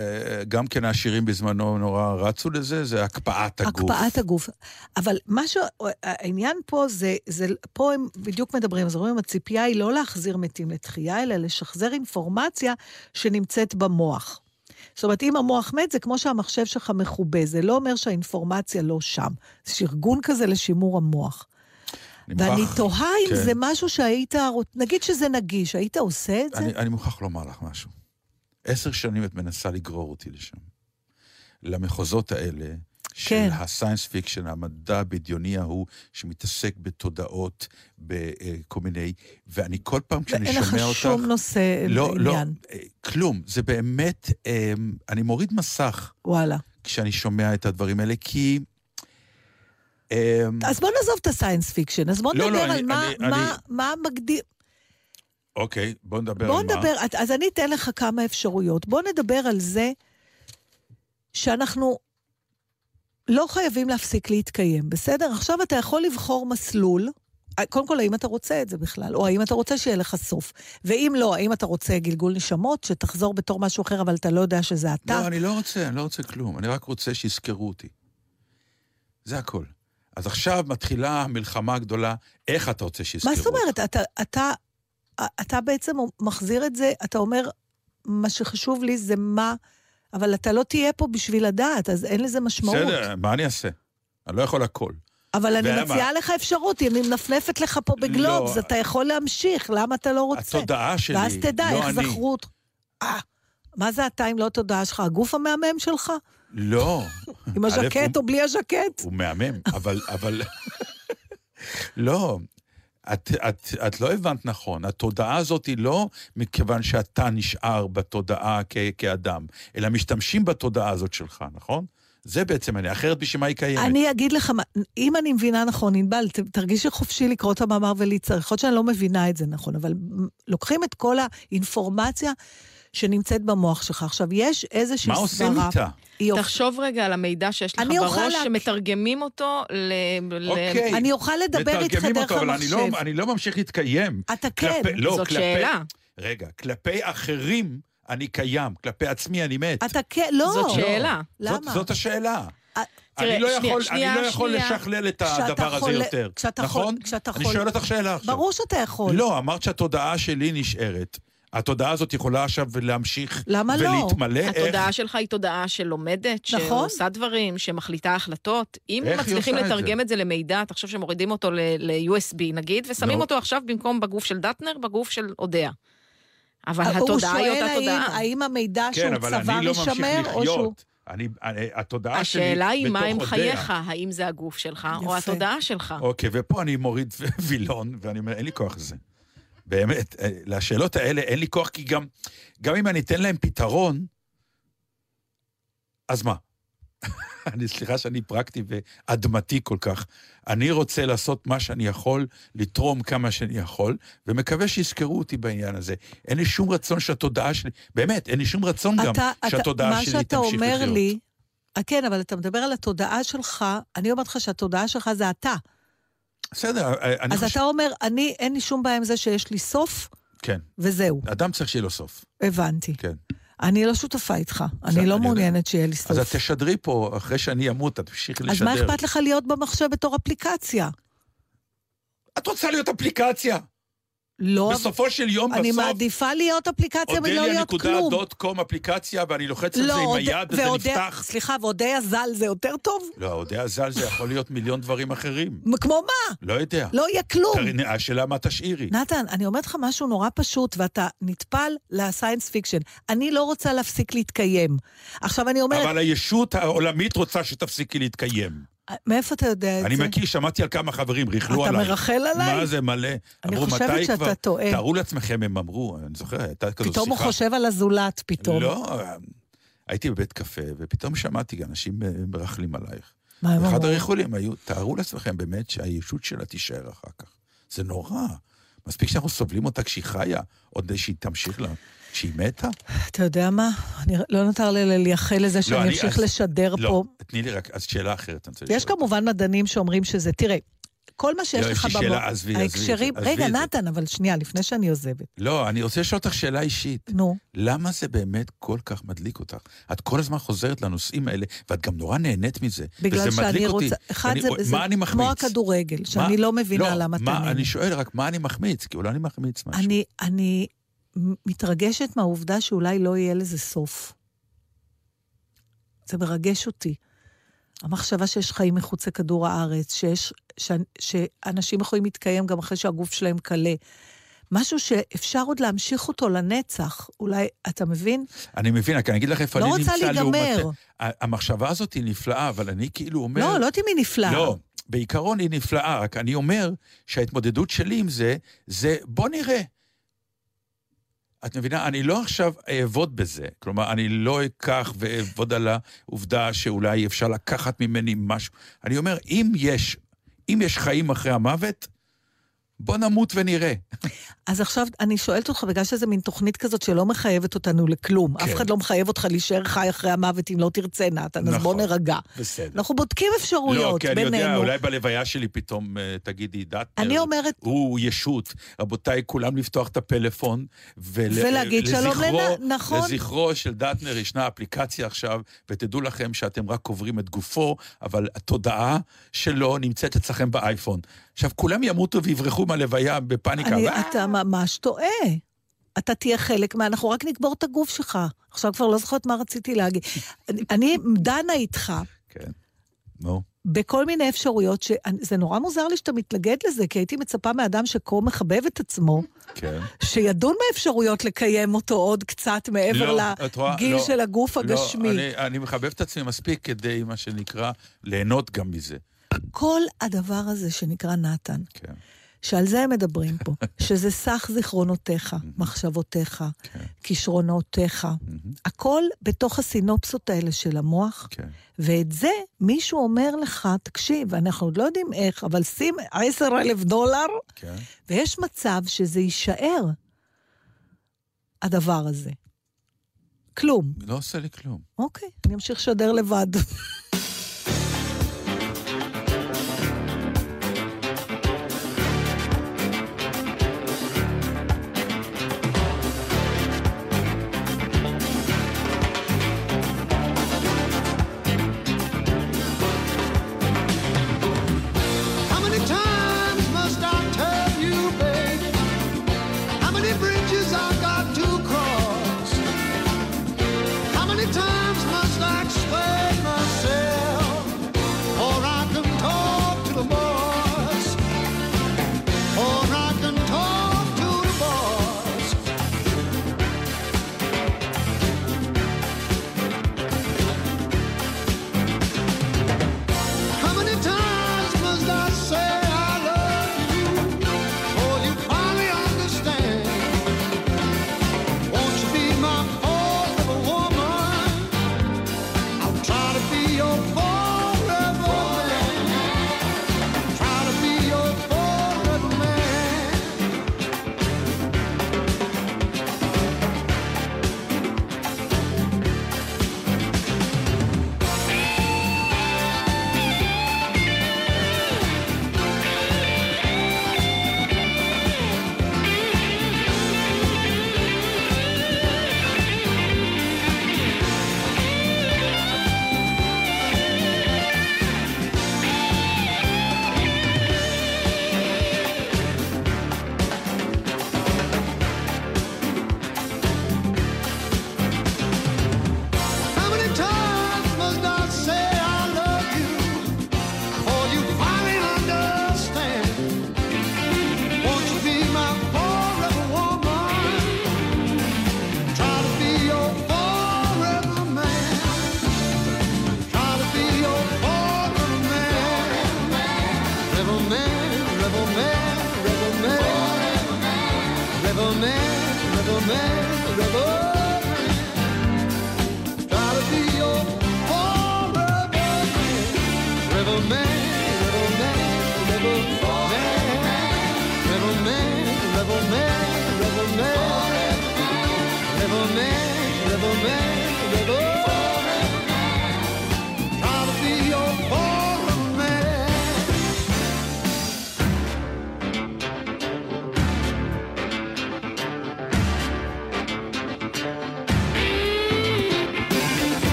אה, גם כן העשירים בזמנו נורא רצו לזה, זה הקפאת הגוף. הקפאת הגוף. אבל מה ש... העניין פה זה, זה... פה הם בדיוק מדברים, אז אומרים, הציפייה היא לא להחזיר מתים לתחייה, אלא לשחזר אינפורמציה שנמצאת במוח. זאת אומרת, אם המוח מת, זה כמו שהמחשב שלך מכובה, זה לא אומר שהאינפורמציה לא שם. זה ארגון כזה לשימור המוח. אני ואני תוהה אם כן. זה משהו שהיית... נגיד שזה נגיש, היית עושה את זה? אני, אני מוכרח לומר לך משהו. עשר שנים את מנסה לגרור אותי לשם. למחוזות האלה, של כן. ה science fiction, המדע הבדיוני ההוא, שמתעסק בתודעות, בכל מיני... ואני כל פעם כשאני שומע לך אותך... שום נושא לא, לא, עניין. אה, כלום. זה באמת, אה, אני מוריד מסך וואלה. כשאני שומע את הדברים האלה, כי... אה, אז בוא נעזוב את ה science fiction, אז בוא לא, נדבר לא, על אני- מה- אני- מה- אני- מה מגדיר... אוקיי, בוא נדבר בוא על מה. נדבר, אז אני אתן לך כמה אפשרויות. בוא נדבר על זה שאנחנו לא חייבים להפסיק להתקיים, בסדר? עכשיו אתה יכול לבחור מסלול. קודם כל, האם אתה רוצה את זה בכלל? או האם אתה רוצה שיהיה לך סוף? ואם לא, האם אתה רוצה גלגול נשמות, שתחזור בתור משהו אחר, אבל אתה לא יודע שזה אתה? לא, אני לא רוצה, אני לא רוצה כלום. אני רק רוצה שיזכרו אותי. זה הכל. אז עכשיו מתחילה המלחמה הגדולה, איך אתה רוצה שיזכרו מה אותך? זאת אומרת? אתה, אתה, אתה בעצם מחזיר את זה, אתה אומר, מה שחשוב לי זה מה, אבל אתה לא תהיה פה בשביל לדעת, אז אין לזה משמעות. בסדר, מה אני אעשה? אני לא יכול הכל. אבל אני? מציעה לך אפשרות, אני מנפנפת לך פה בגלובס, לא. אתה יכול להמשיך, למה אתה לא רוצה? התודעה שלי, ואז תדע לא איך אני. זכרו אותך. אה, מה זה אתה אם לא התודעה שלך? הגוף המהמם שלך? לא. עם הז'קט או בלי הז'קט? הוא מהמם, אבל... אבל... לא, את, את, את לא הבנת נכון. התודעה הזאת היא לא מכיוון שאתה נשאר בתודעה כ, כאדם, אלא משתמשים בתודעה הזאת שלך, נכון? זה בעצם אני, אחרת בשביל מה היא קיימת? אני אגיד לך, אם אני מבינה נכון, ענבל, תרגישי חופשי לקרוא את המאמר ולהצטרך. יכול להיות שאני לא מבינה את זה נכון, אבל לוקחים את כל האינפורמציה שנמצאת במוח שלך. עכשיו, יש איזושהי מה סברה... עושים איתה? תחשוב רגע על המידע שיש לך אני אוכל בראש, להק- שמתרגמים אותו ל... אוקיי. אני אוכל לדבר איתך מתרגמים דרך אותו, אבל אני המחשב. לא, אני לא ממשיך להתקיים. אתה כן. כלפי, לא, זאת כלפי, שאלה. רגע, כלפי אחרים אני קיים, כלפי עצמי אני מת. אתה כן, לא. זאת שאלה. למה? זאת, זאת השאלה. תראה, אני לא שנייה, יכול, שנייה, אני לא יכול שנייה. לשכלל את הדבר הזה חולה- יותר. כשאתה נכון? חול- כשאתה אני חול- שואל אותך שאלה עכשיו. ברור שאתה יכול. לא, אמרת שהתודעה שלי נשארת. התודעה הזאת יכולה עכשיו להמשיך למה לא? ולהתמלא. איך? התודעה שלך היא תודעה שלומדת, נכון. שעושה דברים, שמחליטה החלטות. אם איך מצליחים עושה את לתרגם את זה למידע, תחשוב שמורידים אותו ל- ל-USB נגיד, ושמים נו. אותו עכשיו במקום בגוף של דטנר, בגוף של אודיה. אבל הוא התודעה היא שואל אותה תודעה. האם המידע כן, שהוא אני לא או שהוא... לחיות. אני, אני- התודעה שלי השאלה היא מה בתוך עם. חייך, האם זה הגוף שלך או יפה. התודעה שלך. אוקיי, ופה אני מוריד וילון, ואני אומר, אין לי כוח לזה. באמת, אה, לשאלות האלה אין לי כוח, כי גם, גם אם אני אתן להם פתרון, אז מה? אני, סליחה שאני פרקטי ואדמתי כל כך. אני רוצה לעשות מה שאני יכול, לתרום כמה שאני יכול, ומקווה שיזכרו אותי בעניין הזה. אין לי שום רצון שהתודעה שלי, באמת, אין לי שום רצון גם אתה- אתה- שהתודעה שלי מה שאתה תמשיך לחיות. אומר לי, אה, כן, אבל אתה מדבר על התודעה שלך, אני אומרת לך שהתודעה שלך זה אתה. בסדר, אה, אני אז חושב... אתה אומר, אני, אין לי שום בעיה עם זה שיש לי סוף, כן, וזהו, אדם צריך שיהיה לו סוף, הבנתי. כן. אני לא שותפה איתך, אני לא מעוניינת שיהיה לי סוף. אז את תשדרי פה, אחרי שאני אמות, את תמשיכי לשדר. אז מה אכפת לך להיות במחשב בתור אפליקציה? את רוצה להיות אפליקציה. לא, בסופו של יום, אני בסוף, מעדיפה להיות אפליקציה מלא אודליה להיות נקודה כלום. dot com אפליקציה, ואני לוחץ על לא, זה עם אוד- היד, וזה ואודיה- נפתח. סליחה, ואודיה ז"ל זה יותר טוב? לא, אודיה ז"ל זה יכול להיות מיליון דברים אחרים. כמו מה? לא יודע. לא יהיה כלום. קרין, השאלה מה תשאירי. נתן, אני אומרת לך משהו נורא פשוט, ואתה נטפל ל science fiction. אני לא רוצה להפסיק להתקיים. עכשיו, אני אומרת, אבל הישות העולמית רוצה שתפסיקי להתקיים. מאיפה אתה יודע את אני זה? מכיר, שמעתי על כמה חברים, ריכלו אתה עליי. מרכל עליי? מה זה מלא? אני אמרו, חושבת שאתה כבר? טועה. תארו לעצמכם, הם אמרו, אני זוכר, הייתה כזו שיחה. פתאום הוא חושב על הזולת, פתאום. לא, הייתי בבית קפה, ופתאום שמעתי אנשים אה, מרכלים עלייך. מה הם אחד אמרו? הריחולים היו, תארו לעצמכם באמת שהישות שלה תישאר אחר כך. זה נורא. מספיק שאנחנו סובלים אותה כשהיא חיה, עוד שהיא תמשיך לה. כשהיא מתה? אתה יודע מה? אני לא נותר לי לייחל לזה שאני אני- אמשיך אז- לשדר לא, פה. תני לי רק, אז שאלה אחרת. רוצה יש. כמובן מדענים שאומרים שזה, תראה, כל מה שיש לא, יש לך לי במוח, עזבי, עזבי זה, ההקשרים, עזבי רגע, זה. נתן, אבל שנייה, לפני שאני עוזבת. לא, אני רוצה לשאול אותך שאלה אישית. נו, למה זה באמת כל כך מדליק אותך? את כל הזמן חוזרת לנושאים האלה, ואת גם נורא נהנית מזה. בגלל שאני מדליק אותי. רוצה, אחד ואני- זה, זה מה אני מחמיץ? כמו הכדורגל, שאני מה- לא מבינה למה אתה נהנה. אני שואל רק, מה אני מחמיץ? כי אולי אני מחמיץ משהו. אני, אני מתרגשת מהעובדה שאולי לא יהיה לזה סוף. זה מרגש אותי. המחשבה שיש חיים מחוץ לכדור הארץ, שיש, ש, שאנשים יכולים להתקיים גם אחרי שהגוף שלהם קלה. משהו שאפשר עוד להמשיך אותו לנצח. אולי, אתה מבין? אני מבין, רק אני אגיד לך איפה לא אני רוצה נמצא להיגמר. לעומת... ה- המחשבה הזאת היא נפלאה, אבל אני כאילו אומר... לא, לא תהיי נפלאה. לא, בעיקרון היא נפלאה, רק אני אומר שההתמודדות שלי עם זה, זה בוא נראה. את מבינה? אני לא עכשיו אעבוד בזה. כלומר, אני לא אקח ואעבוד על העובדה שאולי אפשר לקחת ממני משהו. אני אומר, אם יש, אם יש חיים אחרי המוות, בוא נמות ונראה. אז עכשיו אני שואלת אותך, בגלל שזו מין תוכנית כזאת שלא מחייבת אותנו לכלום. כן. אף אחד לא מחייב אותך להישאר חי אחרי המוות אם לא תרצה, נתן, אז בוא נכון. נרגע. בסדר. אנחנו בודקים לא, אפשרויות כי אני בינינו. יודע, אולי בלוויה שלי פתאום אה, תגידי, דטנר, אני אומרת- הוא ישות. רבותיי, כולם לפתוח את הפלאפון, ול... ולהגיד שלום לנ- נכון. לזכרו של דטנר ישנה אפליקציה עכשיו, ותדעו לכם שאתם רק קוברים את גופו, אבל התודעה שלו נמצאת אצלכם באייפון. עכשיו, כולם ימותו ויברחו מהלוויה בפאניקה. אני! אתה ממש טועה. אתה תהיה חלק מה... אנחנו רק נקבור את הגוף שלך. עכשיו כבר לא זוכרת מה רציתי להגיד. אני- דנה איתך כן, נו. בכל מיני אפשרויות, שזה נורא מוזר לי שאתה מתנגד לזה, כי הייתי מצפה מאדם שכה מחבב את עצמו, כן. שידון באפשרויות לקיים אותו עוד קצת מעבר לא, רואה? לגיל לא, של הגוף הגשמי. לא, אני, אני מחבב את עצמי מספיק כדי, מה שנקרא, ליהנות גם מזה. כל הדבר הזה שנקרא נתן, כן. שעל זה הם מדברים פה, שזה סך זיכרונותיך, מחשבותיך, כן. כישרונותיך, הכל בתוך הסינופסות האלה של המוח, כן. ואת זה מישהו אומר לך, תקשיב, אנחנו עוד לא יודעים איך, אבל שים עשר אלף דולר, כן. ויש מצב שזה יישאר, הדבר הזה. כלום. לא עושה לי כלום. אוקיי, אני אמשיך לשדר לבד.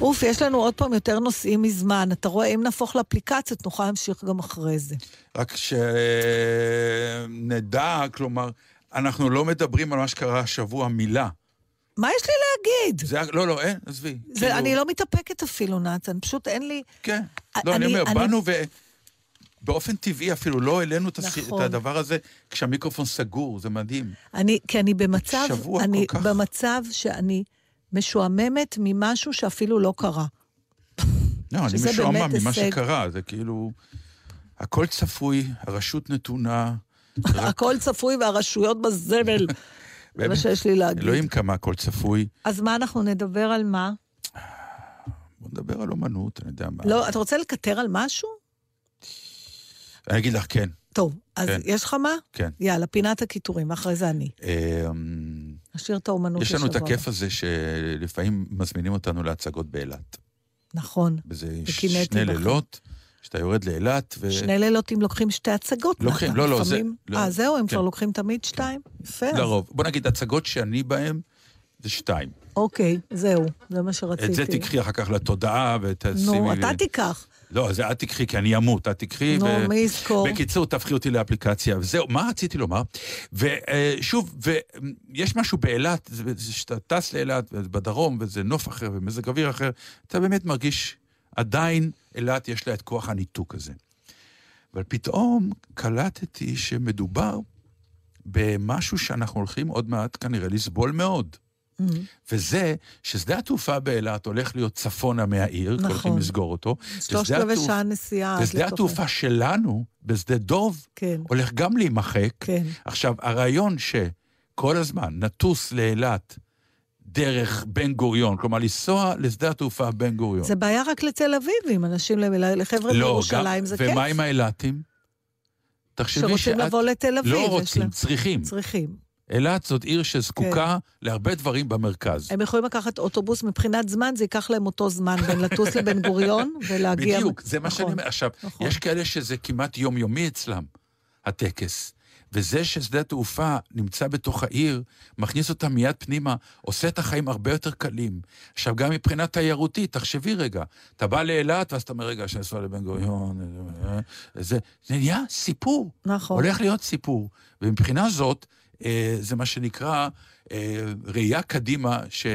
אוף, יש לנו עוד פעם יותר נושאים מזמן. אתה רואה, אם נהפוך לאפליקציות, נוכל להמשיך גם אחרי זה. רק שנדע, כלומר, אנחנו לא מדברים על מה שקרה השבוע מילה. מה יש לי להגיד? זה, לא, לא, אין, עזבי. זה, כאילו, אני לא מתאפקת אפילו, נתן, פשוט אין לי... כן. לא, אני אני- אומר, אני- באנו ו... באופן טבעי אפילו לא העלינו נכון. את הדבר הזה כשהמיקרופון סגור, זה מדהים. אני, כי אני במצב, שבוע אני כל כך- במצב שאני משועממת ממשהו שאפילו לא קרה. לא, אני משועמם ממה הישג. שקרה, זה כאילו... הכל צפוי, הרשות נתונה. הכל צפוי והרשויות בזבל. זה מה. שיש לי להגיד. אלוהים כמה הכל צפוי. אז מה, אנחנו נדבר על מה? בוא נדבר על אומנות, אני יודע מה. לא, אתה רוצה לקטר על משהו? אני אגיד לך, כן, טוב, אז כן. יש לך מה? כן. יאללה, פינת הקיטורים, אחרי זה אני. נשאיר את האומנות יש לנו את לשבוע הכיף. הזה שלפעמים מזמינים אותנו להצגות באילת. נכון. וזה שני. לילות, שאתה יורד לאילת, ו... שני לילות אם לוקחים שתי הצגות. לוקחים, לא, לא, זה- לפעמים- לא, אה, זהו, הם כן. כבר לוקחים תמיד שתיים? יפה. אז- לרוב. בוא נגיד, הצגות שאני בהן זה שתיים. אוקיי, זהו, זה מה שרציתי. את זה תיקחי אחר כך לתודעה ותשימי נו. אתה תיקח. לא, זה את תיקחי, כי אני אמות, את תיקחי. נו, מי יזכור? בקיצור, תהפכי אותי לאפליקציה. וזהו, מה רציתי לומר? ושוב, ויש משהו באילת, שאתה טס לאילת, בדרום, וזה נוף אחר ומזג אוויר אחר, אתה באמת מרגיש, עדיין אילת יש לה את כוח הניתוק הזה. אבל פתאום קלטתי שמדובר במשהו שאנחנו הולכים עוד מעט כנראה לסבול מאוד. Mm. וזה ששדה התעופה באילת הולך להיות צפונה מהעיר, נכון. הולכים לסגור אותו. שלושת רבעי שעה נסיעה. ושדה התעופה שלנו, בשדה דוב, כן, הולך גם להימחק. כן. עכשיו, הרעיון שכל הזמן נטוס לאילת דרך בן גוריון, כלומר לנסוע לשדה התעופה בן גוריון. זה בעיה רק לתל אביב, אם אנשים, לחבר'ה לא, בירושלים זה כיף. ומה עם האילתים? תחשבי שרוצים שאת... לבוא לתל אביב. לא רוצים, להם- צריכים. צריכים. אילת זאת עיר שזקוקה להרבה דברים במרכז. הם יכולים לקחת אוטובוס, מבחינת זמן זה ייקח להם אותו זמן בין לטוס לבן גוריון ולהגיע... בדיוק, זה מה שאני נכון. אומר. עכשיו, נכון. יש כאלה שזה כמעט יומיומי אצלם, הטקס. וזה ששדה התעופה נמצא בתוך העיר, מכניס אותם מיד פנימה, עושה את החיים הרבה יותר קלים. עכשיו, גם מבחינה תיירותית, תחשבי רגע, אתה בא לאילת, ואז אתה אומר, רגע, שאני אסוע לבן גוריון, זה, נהיה סיפור. נכון. הולך להיות סיפור. ומבחינה זאת, זה מה שנקרא אה, ראייה קדימה, ש...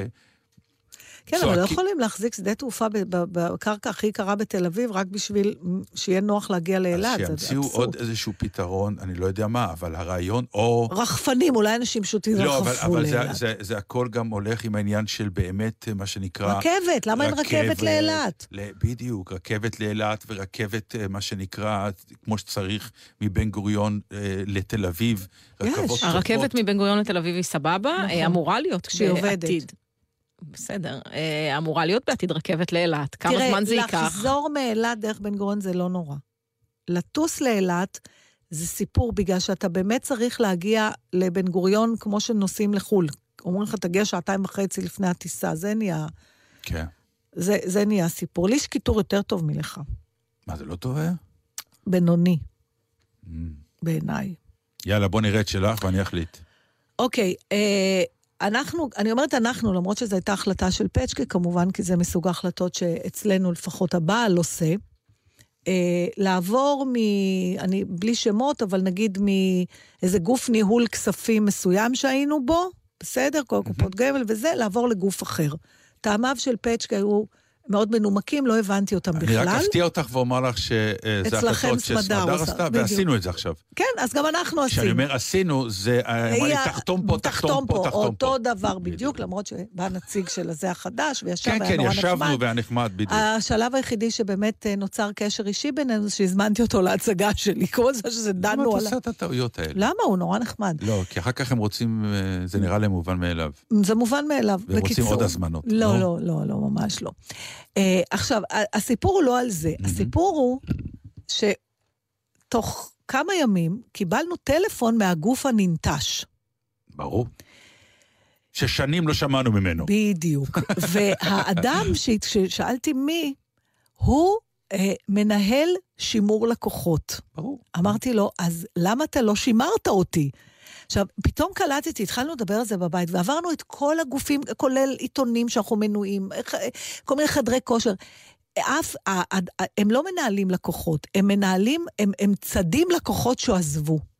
כן, אבל לא. יכולים להחזיק שדה תעופה בקרקע הכי יקרה בתל אביב, רק בשביל שיהיה נוח להגיע לאילת. אז שימציאו. עוד איזשהו פתרון, אני לא יודע מה, אבל הרעיון, או... רחפנים, אולי אנשים פשוט לא, אבל, ירחפו אבל זה, לאילת. זה, זה הכל גם הולך עם העניין של באמת, מה שנקרא... רכבת, למה אין רכבת לאילת? בדיוק, רכבת לאילת ורכבת, אה, מה שנקרא, כמו שצריך, מבן גוריון אה, לתל אביב. יש. רכבות. הרכבת מבן גוריון לתל אביב היא סבבה, נכון. אה, אמורה להיות כשהיא עובדת. בסדר, אה, אמורה להיות בעתיד רכבת לאילת. כמה זמן זה תראה, ייקח? לחזור מאילת דרך בן גוריון זה לא נורא. לטוס לאילת זה סיפור, בגלל שאתה באמת צריך להגיע לבן גוריון כמו שנוסעים לחו"ל. אומרים לך, תגיע שעתיים וחצי לפני הטיסה, זה נהיה, כן. זה, זה נהיה סיפור. לי יש קיטור יותר טוב מלך. מה, זה לא טוב היה? בינוני, Mm. בעיניי. יאללה, בוא נראה את שלך ואני אחליט. אוקיי, אה, אנחנו, אני אומרת אנחנו, למרות שזו הייתה החלטה של פצ'קה, כמובן, כי זה מסוג ההחלטות שאצלנו לפחות הבעל עושה. אה, לעבור מ... אני בלי שמות, אבל נגיד מאיזה גוף ניהול כספים מסוים שהיינו בו, בסדר? כל קופות גמל וזה, לעבור לגוף אחר. טעמיו של פצ'קה היו מאוד מנומקים, לא הבנתי אותם אני בכלל. רק אפתיע אותך ואומר לך שזה החלטות סמדר שסמדר עשתה, בדיוק. ועשינו את זה עכשיו. כן, אז גם אנחנו עשינו. כשאני אומר עשינו, זה אה, אמרה לי תחתום פה, תחתום פה, תחתום פה. אותו דבר בדיוק, בדיוק. למרות שבא נציג של הזה החדש, וישב, כן, כן, ישבנו. והיה נחמד, בדיוק. השלב היחידי שבאמת אה, נוצר קשר אישי בינינו, זה שהזמנתי אותו להצגה שלי. כל זה שזה למה דנו את עליו. עושה את הטעויות האלה? למה? הוא נורא נחמד. לא, כי אחר כך הם רוצים, אה, זה נראה להם מובן מאליו. זה מובן מאליו, והם רוצים בקיצור. עוד הזמנות, לא, לא? לא, לא, לא, ממש לא. אה, עכשיו, הסיפור הוא לא על זה. הסיפור הוא שתוך כמה ימים קיבלנו טלפון מהגוף הננטש. ברור. ששנים לא שמענו ממנו. בדיוק. והאדם ששאלתי מי, הוא אה, מנהל שימור לקוחות. ברור. אמרתי לו, אז למה אתה לא שימרת אותי? עכשיו, פתאום קלטתי, התחלנו לדבר על זה בבית, ועברנו את כל הגופים, כולל עיתונים שאנחנו מנויים, איך- כל מיני חדרי כושר. אף, ה- ה- ה- הם לא מנהלים לקוחות, הם מנהלים, הם, הם צדים לקוחות שעזבו.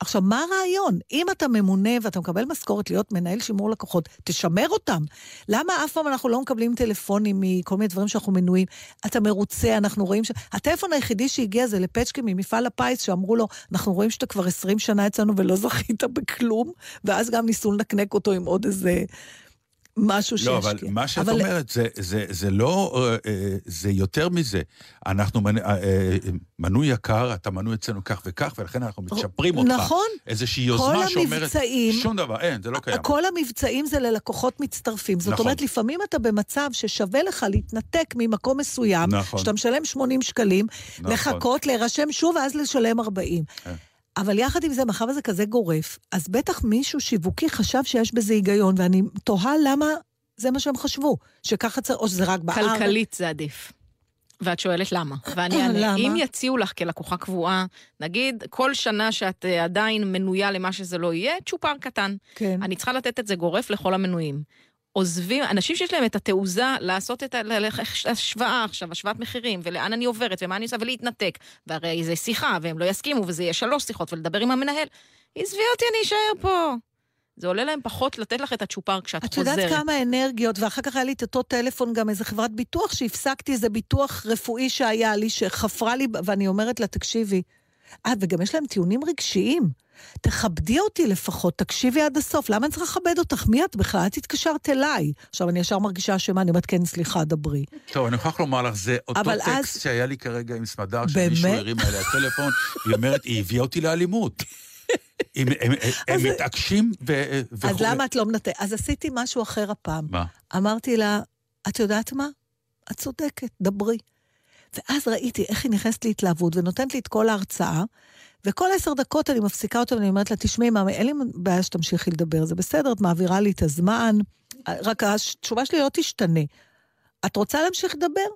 עכשיו, מה הרעיון? אם אתה ממונה ואתה מקבל משכורת להיות מנהל שימור לקוחות, תשמר אותם. למה אף פעם אנחנו לא מקבלים טלפונים מכל מיני דברים שאנחנו מנויים? אתה מרוצה, אנחנו רואים ש... הטלפון היחידי שהגיע זה לפצ'קי ממפעל הפיס, שאמרו לו, אנחנו רואים שאתה כבר 20 שנה אצלנו ולא זכית בכלום, ואז גם ניסו לנקנק אותו עם עוד איזה משהו לא, אבל שהשקיע. מה שאת אומרת, זה, זה, זה לא, אה, אה, זה יותר מזה. אנחנו מנ- אה, אה, מנוי יקר, אתה מנוי אצלנו כך וכך, ולכן אנחנו מצ'פרים אותך. נכון. איזושהי יוזמה שאומרת... המבצעים- שום דבר, אין, זה לא קיים. כל המבצעים זה ללקוחות מצטרפים. זאת נכון. אומרת, לפעמים אתה במצב ששווה לך להתנתק ממקום מסוים, נכון. שאתה משלם 80 שקלים, נכון. לחכות, להירשם שוב, ואז לשלם 40. כן. אבל יחד עם זה, מאחר וזה כזה גורף, אז בטח מישהו שיווקי חשב שיש בזה היגיון, ואני תוהה למה זה מה שהם חשבו, שככה צריך, או שזה רק בארץ. כלכלית זה עדיף. ואת שואלת למה. ואני אענה? אם יציעו לך כלקוחה קבועה, נגיד, כל שנה שאת אה, עדיין מנויה למה שזה לא יהיה, צ'ופר קטן. כן. אני צריכה לתת את זה גורף לכל המנויים. עוזבים, אנשים שיש להם את התעוזה לעשות את ההשוואה עכשיו, השוואת מחירים, ולאן אני עוברת, ומה אני עושה, ולהתנתק. והרי זה שיחה, והם לא יסכימו, וזה יהיה שלוש שיחות, ולדבר עם המנהל. עזבי אותי, אני אשאר פה. זה עולה להם פחות לתת לך את הצ'ופר כשאת את חוזרת. יודעת כמה אנרגיות, ואחר כך היה לי את אותו טלפון, גם איזה חברת ביטוח, שהפסקתי איזה ביטוח רפואי שהיה לי, שחפרה לי, ואני אומרת לה, תקשיבי, אה, וגם יש להם טיעונים רגשיים. תכבדי אותי לפחות, תקשיבי עד הסוף, למה אני צריכה לכבד אותך? מי את בכלל? את התקשרת אליי. עכשיו, אני ישר מרגישה אשמה, אני אומרת, כן, סליחה, דברי. טוב, אני מוכרח לומר לך, זה אותו טקסט אז- שהיה לי כרגע עם סמדר? שמישהו הרים אליה טלפון, היא אומרת, היא הביאה אותי לאלימות. הם- הם- הם מתעקשים ו- וכו'. אז למה את לא מנתקת? אז עשיתי משהו אחר הפעם. מה? אמרתי לה, את יודעת מה? את צודקת, דברי. ואז ראיתי איך היא נכנסת להתלהבות ונותנת לי את כל ההרצאה, וכל עשר דקות אני מפסיקה אותה ואני אומרת לה, תשמעי, מאמי, אין לי בעיה שתמשיכי לדבר, זה בסדר, את מעבירה לי את הזמן, רק התשובה שלי לא תשתנה. את רוצה להמשיך לדבר?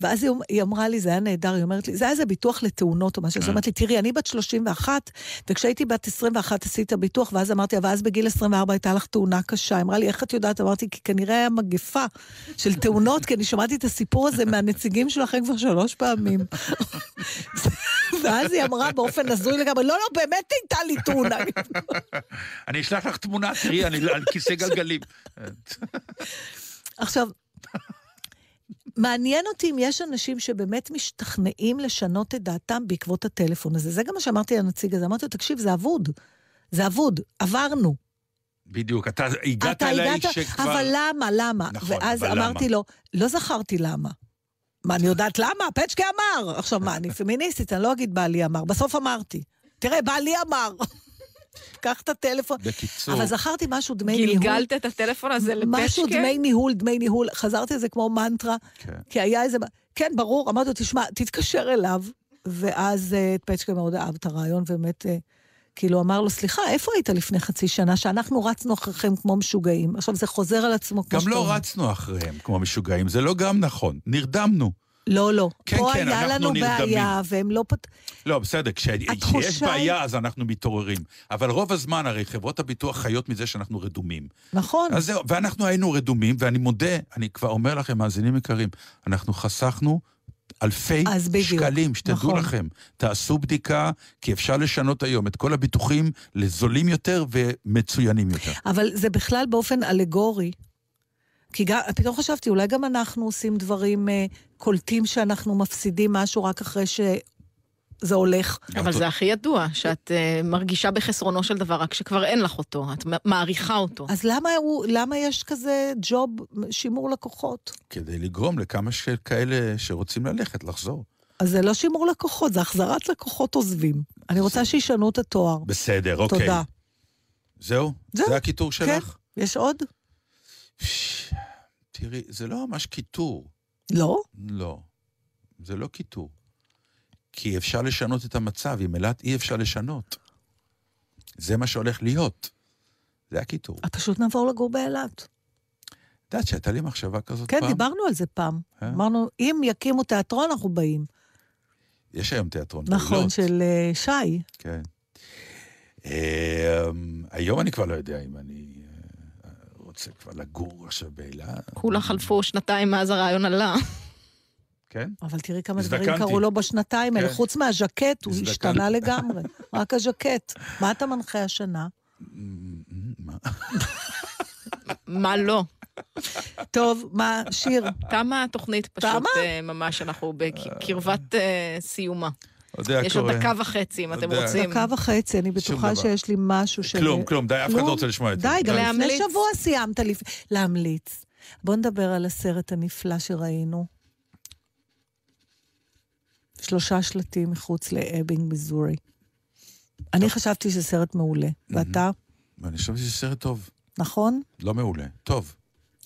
ואז היא, היא אמרה לי, זה היה נהדר, היא אומרת לי, זה היה איזה ביטוח לתאונות או משהו, אז היא אומרת לי, תראי, אני בת 31, וכשהייתי בת 21 עשית ביטוח, ואז אמרתי, ואז בגיל 24 הייתה לך תאונה קשה. היא אמרה לי, איך את יודעת? אמרתי, כי כנראה היה מגפה של תאונות, כי אני שמעתי את הסיפור הזה מהנציגים שלכם כבר שלוש פעמים. ואז היא אמרה באופן הזוי לגמרי, לא, לא, באמת הייתה לי תאונה. אני אשלח לך תמונה, תראי, אני על כיסא גלגלים. עכשיו, מעניין אותי אם יש אנשים שבאמת משתכנעים לשנות את דעתם בעקבות הטלפון הזה. זה גם מה שאמרתי לנציג הזה. אמרתי לו, תקשיב, זה אבוד. זה אבוד, עברנו. בדיוק, אתה הגעת אתה אליי הגעת, שכבר... אבל למה, למה? נכון, ואז אמרתי למה? לו, לא זכרתי למה. מה, אני יודעת למה? פצ'קה אמר. עכשיו, מה, אני פמיניסטית, אני לא אגיד בעלי אמר. בסוף אמרתי. תראה, בעלי אמר. קח את הטלפון. בקיצור, אבל זכרתי משהו דמי ניהול. גלגלת את הטלפון הזה לפשקה? משהו דמי ניהול, דמי ניהול. חזרתי על זה כמו מנטרה, כן. כי היה איזה... כן, ברור, אמרתי לו, תשמע, תתקשר אליו. ואז אה, פצ'קה מאוד אהב את הרעיון, ובאמת, אה, כאילו, אמר לו, סליחה, איפה היית לפני חצי שנה, שאנחנו רצנו אחריכם כמו משוגעים? עכשיו, זה חוזר על עצמו כמו גם שאתה לא אומר. רצנו אחריהם כמו משוגעים, זה לא גם נכון. נרדמנו. לא, לא. כן, פה כן, היה לנו נרדמים. בעיה, והם לא פת... לא, בסדר, כש- התחושה כשיש היא- בעיה אז אנחנו מתעוררים. אבל רוב הזמן, הרי חברות הביטוח חיות מזה שאנחנו רדומים. נכון. אז זהו, ואנחנו היינו רדומים, ואני מודה, אני כבר אומר לכם, מאזינים יקרים, אנחנו חסכנו אלפי שקלים, שתדעו נכון. לכם. תעשו בדיקה, כי אפשר לשנות היום את כל הביטוחים לזולים יותר ומצוינים יותר. אבל זה בכלל באופן אלגורי. כי גם, פתאום חשבתי, אולי גם אנחנו עושים דברים, אה, קולטים שאנחנו מפסידים משהו רק אחרי שזה הולך. אבל זה הכי ידוע, שאת אה, מרגישה בחסרונו של דבר, רק שכבר אין לך אותו, את מעריכה אותו. אז למה, הוא, למה יש כזה ג'וב שימור לקוחות? כדי לגרום לכמה כאלה שרוצים ללכת, לחזור. אז זה לא שימור לקוחות, זה החזרת לקוחות עוזבים. אני רוצה שישנו את התואר. בסדר, אוקיי. תודה. זהו? זהו, זה הקיטור כן. שלך? יש עוד? תראי, זה לא ממש קיטור. לא? לא. זה לא קיטור. כי אפשר לשנות את המצב, עם אילת אי אפשר לשנות. זה מה שהולך להיות. זה הקיטור. אז פשוט נעבור לגור באילת. את יודעת שהייתה לי מחשבה כזאת כן, פעם? דיברנו על זה פעם. אה? אמרנו, אם יקימו תיאטרון, אנחנו באים. יש היום תיאטרון. נכון, באילות. של אה, שי. כן. אה, היום אני כבר לא יודע אם אני רוצה כבר לגור עכשיו באילת. כולה חלפו שנתיים מאז הרעיון עלה. כן? אבל תראי כמה. דברים קרו לו בשנתיים האלה. כן. חוץ מהז'קט, הוא. השתנה לגמרי. רק הז'קט. מה אתה מנחה השנה? מה? מה לא? טוב, מה, שיר? תמה התוכנית פשוט? אה, ממש, אנחנו בקרבת אה, סיומה. יודע יש עוד. דקה וחצי, אם אתם יודע. רוצים. דקה וחצי, אני בטוחה. שיש לי משהו של... כלום, כלום, די, אף אחד לא רוצה לשמוע את זה. די, גם לפני? שבוע סיימת לפ... להמליץ. בוא נדבר על הסרט הנפלא שראינו. שלושה שלטים מחוץ לאבינג, מיזורי. אני חשבתי שזה סרט מעולה. ואתה, אני חושב שזה סרט טוב. נכון? לא מעולה. טוב.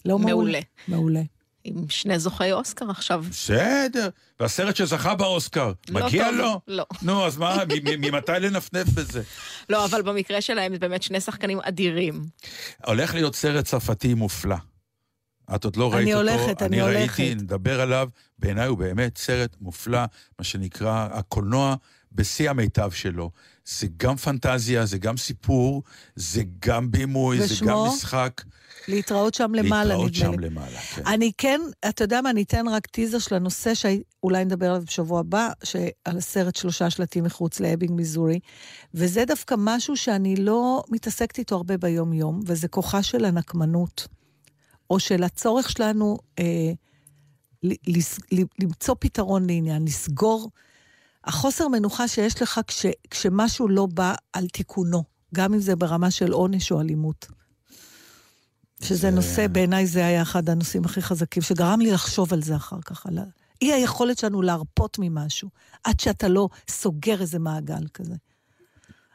לא מעולה. מעולה. עם שני זוכי אוסקר עכשיו. בסדר. והסרט שזכה באוסקר, לא מגיע טוב. לו? לא. נו, אז מה, ממתי לנפנף בזה? לא, אבל במקרה שלהם זה באמת שני שחקנים אדירים. הולך להיות סרט צרפתי מופלא. את עוד לא אני ראית אותו. הולכת, אני אני הולכת. ראיתי, נדבר עליו. בעיניי הוא באמת סרט מופלא, מה שנקרא הקולנוע בשיא המיטב שלו. זה גם פנטזיה, זה גם סיפור, זה גם בימוי, זה גם ושמו? משחק. להתראות שם למעלה, להתראות נדמה לי. שם למעלה, כן. אני כן, אתה יודע מה, אני אתן רק טיזר של הנושא שאולי נדבר עליו בשבוע הבא, שעל הסרט שלושה שלטים מחוץ לאבינג, מיזורי, וזה דווקא משהו שאני לא מתעסקת איתו הרבה ביום-יום, וזה כוחה של הנקמנות, או של הצורך שלנו אה, ל- לס- ל- למצוא פתרון לעניין, לסגור. החוסר מנוחה שיש לך כש, כשמשהו לא בא על תיקונו, גם אם זה ברמה של עונש או אלימות. שזה זה- נושא, בעיניי זה היה אחד הנושאים הכי חזקים, שגרם לי לחשוב על זה אחר כך, על אי היכולת שלנו להרפות ממשהו, עד שאתה לא סוגר איזה מעגל כזה.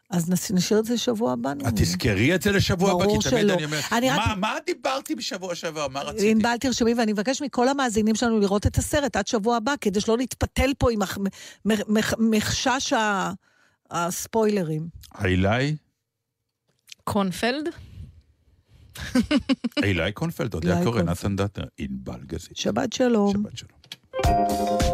אז נש- נשאיר את זה לשבוע הבא, נו. את תזכרי את זה לשבוע הבא, כי תמיד שלא. אני אומר, אני רק- מה, מה דיברתי בשבוע שעבר? מה רציתי? ענבל תרשמי, ואני מבקש מכל המאזינים שלנו לראות את הסרט עד שבוע הבא, כדי שלא נתפתל פה עם מחשש ה- הספוילרים. אילי? קונפלד? אילי קונפלד, אודיה אילי קורא. נתן דטנר, ענבל גזית. שבת שלום. שבת שלום.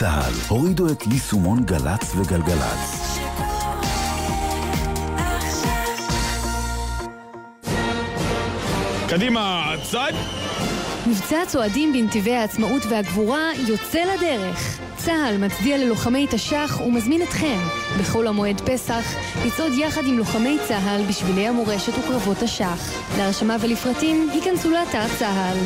צה"ל. הורידו את יישומון גל"צ וגלגלצ. קדימה, צד! מבצע צועדים בנתיבי העצמאות והגבורה יוצא לדרך. צה"ל מצדיע ללוחמי תש"ח ומזמין אתכם, בחול המועד פסח, לצעוד יחד עם לוחמי צה"ל בשבילי המורשת וקרבות תש"ח. להרשמה ולפרטים, היכנסו לאתר צה"ל.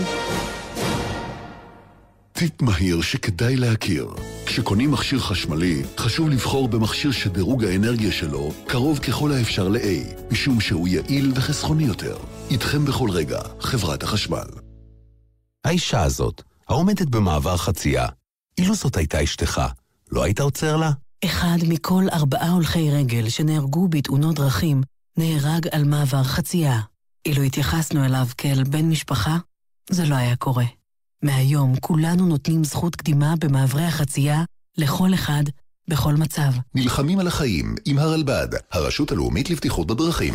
טיפ מהיר שכדאי להכיר. כשקונים מכשיר חשמלי, חשוב לבחור במכשיר שדירוג האנרגיה שלו קרוב ככל האפשר ל-A, משום שהוא יעיל וחסכוני יותר. איתכם בכל רגע, חברת החשמל. האישה הזאת, העומדת במעבר חצייה, אילו זאת הייתה אשתך, לא היית עוצר לה? אחד מכל ארבעה הולכי רגל שנהרגו בתאונות דרכים נהרג על מעבר חצייה. אילו התייחסנו אליו כאל בן משפחה, זה לא היה קורה. מהיום כולנו נותנים זכות קדימה במעברי החצייה לכל אחד, בכל מצב. נלחמים על החיים עם הרלב"ד, הרשות הלאומית לבטיחות בדרכים.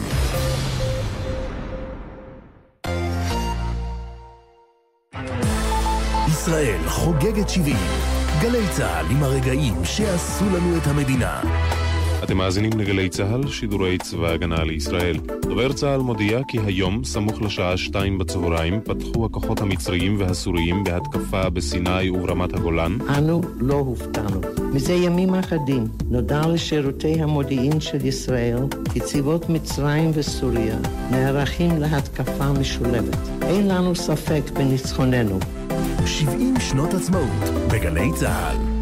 ישראל חוגגת 70. גלי צה"ל עם הרגעים שעשו לנו את המדינה. אתם מאזינים לגלי צה"ל, שידורי צבא הגנה לישראל. דובר צה"ל מודיע כי היום, סמוך לשעה שתיים בצהריים, פתחו הכוחות המצריים והסוריים בהתקפה בסיני וברמת הגולן. אנו לא הופתענו. מזה ימים אחדים נודע לשירותי המודיעין של ישראל כי צבאות מצרים וסוריה נערכים להתקפה משולבת. אין לנו ספק בניצחוננו. 70 שנות עצמאות בגלי צה"ל.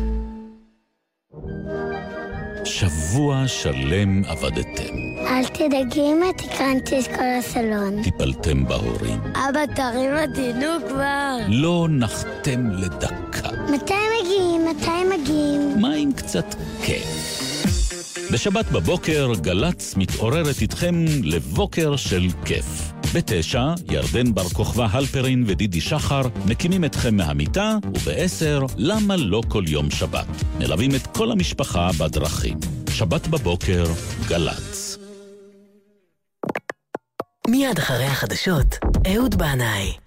שבוע שלם עבדתם. אל תדאגי אמא, תקרנתי את כל הסלון. טיפלתם בהורים. אבא, תרים אותי, כבר. לא נחתם לדקה. מתי מגיעים? מתי מגיעים? מה עם קצת כיף? בשבת בבוקר גל"צ מתעוררת איתכם לבוקר של כיף. בתשע, ירדן בר כוכבא הלפרין ודידי שחר מקימים אתכם מהמיטה, ובעשר, למה לא כל יום שבת? מלווים את כל המשפחה בדרכים. שבת בבוקר, גל"צ. מיד אחרי החדשות, אהוד בנאי.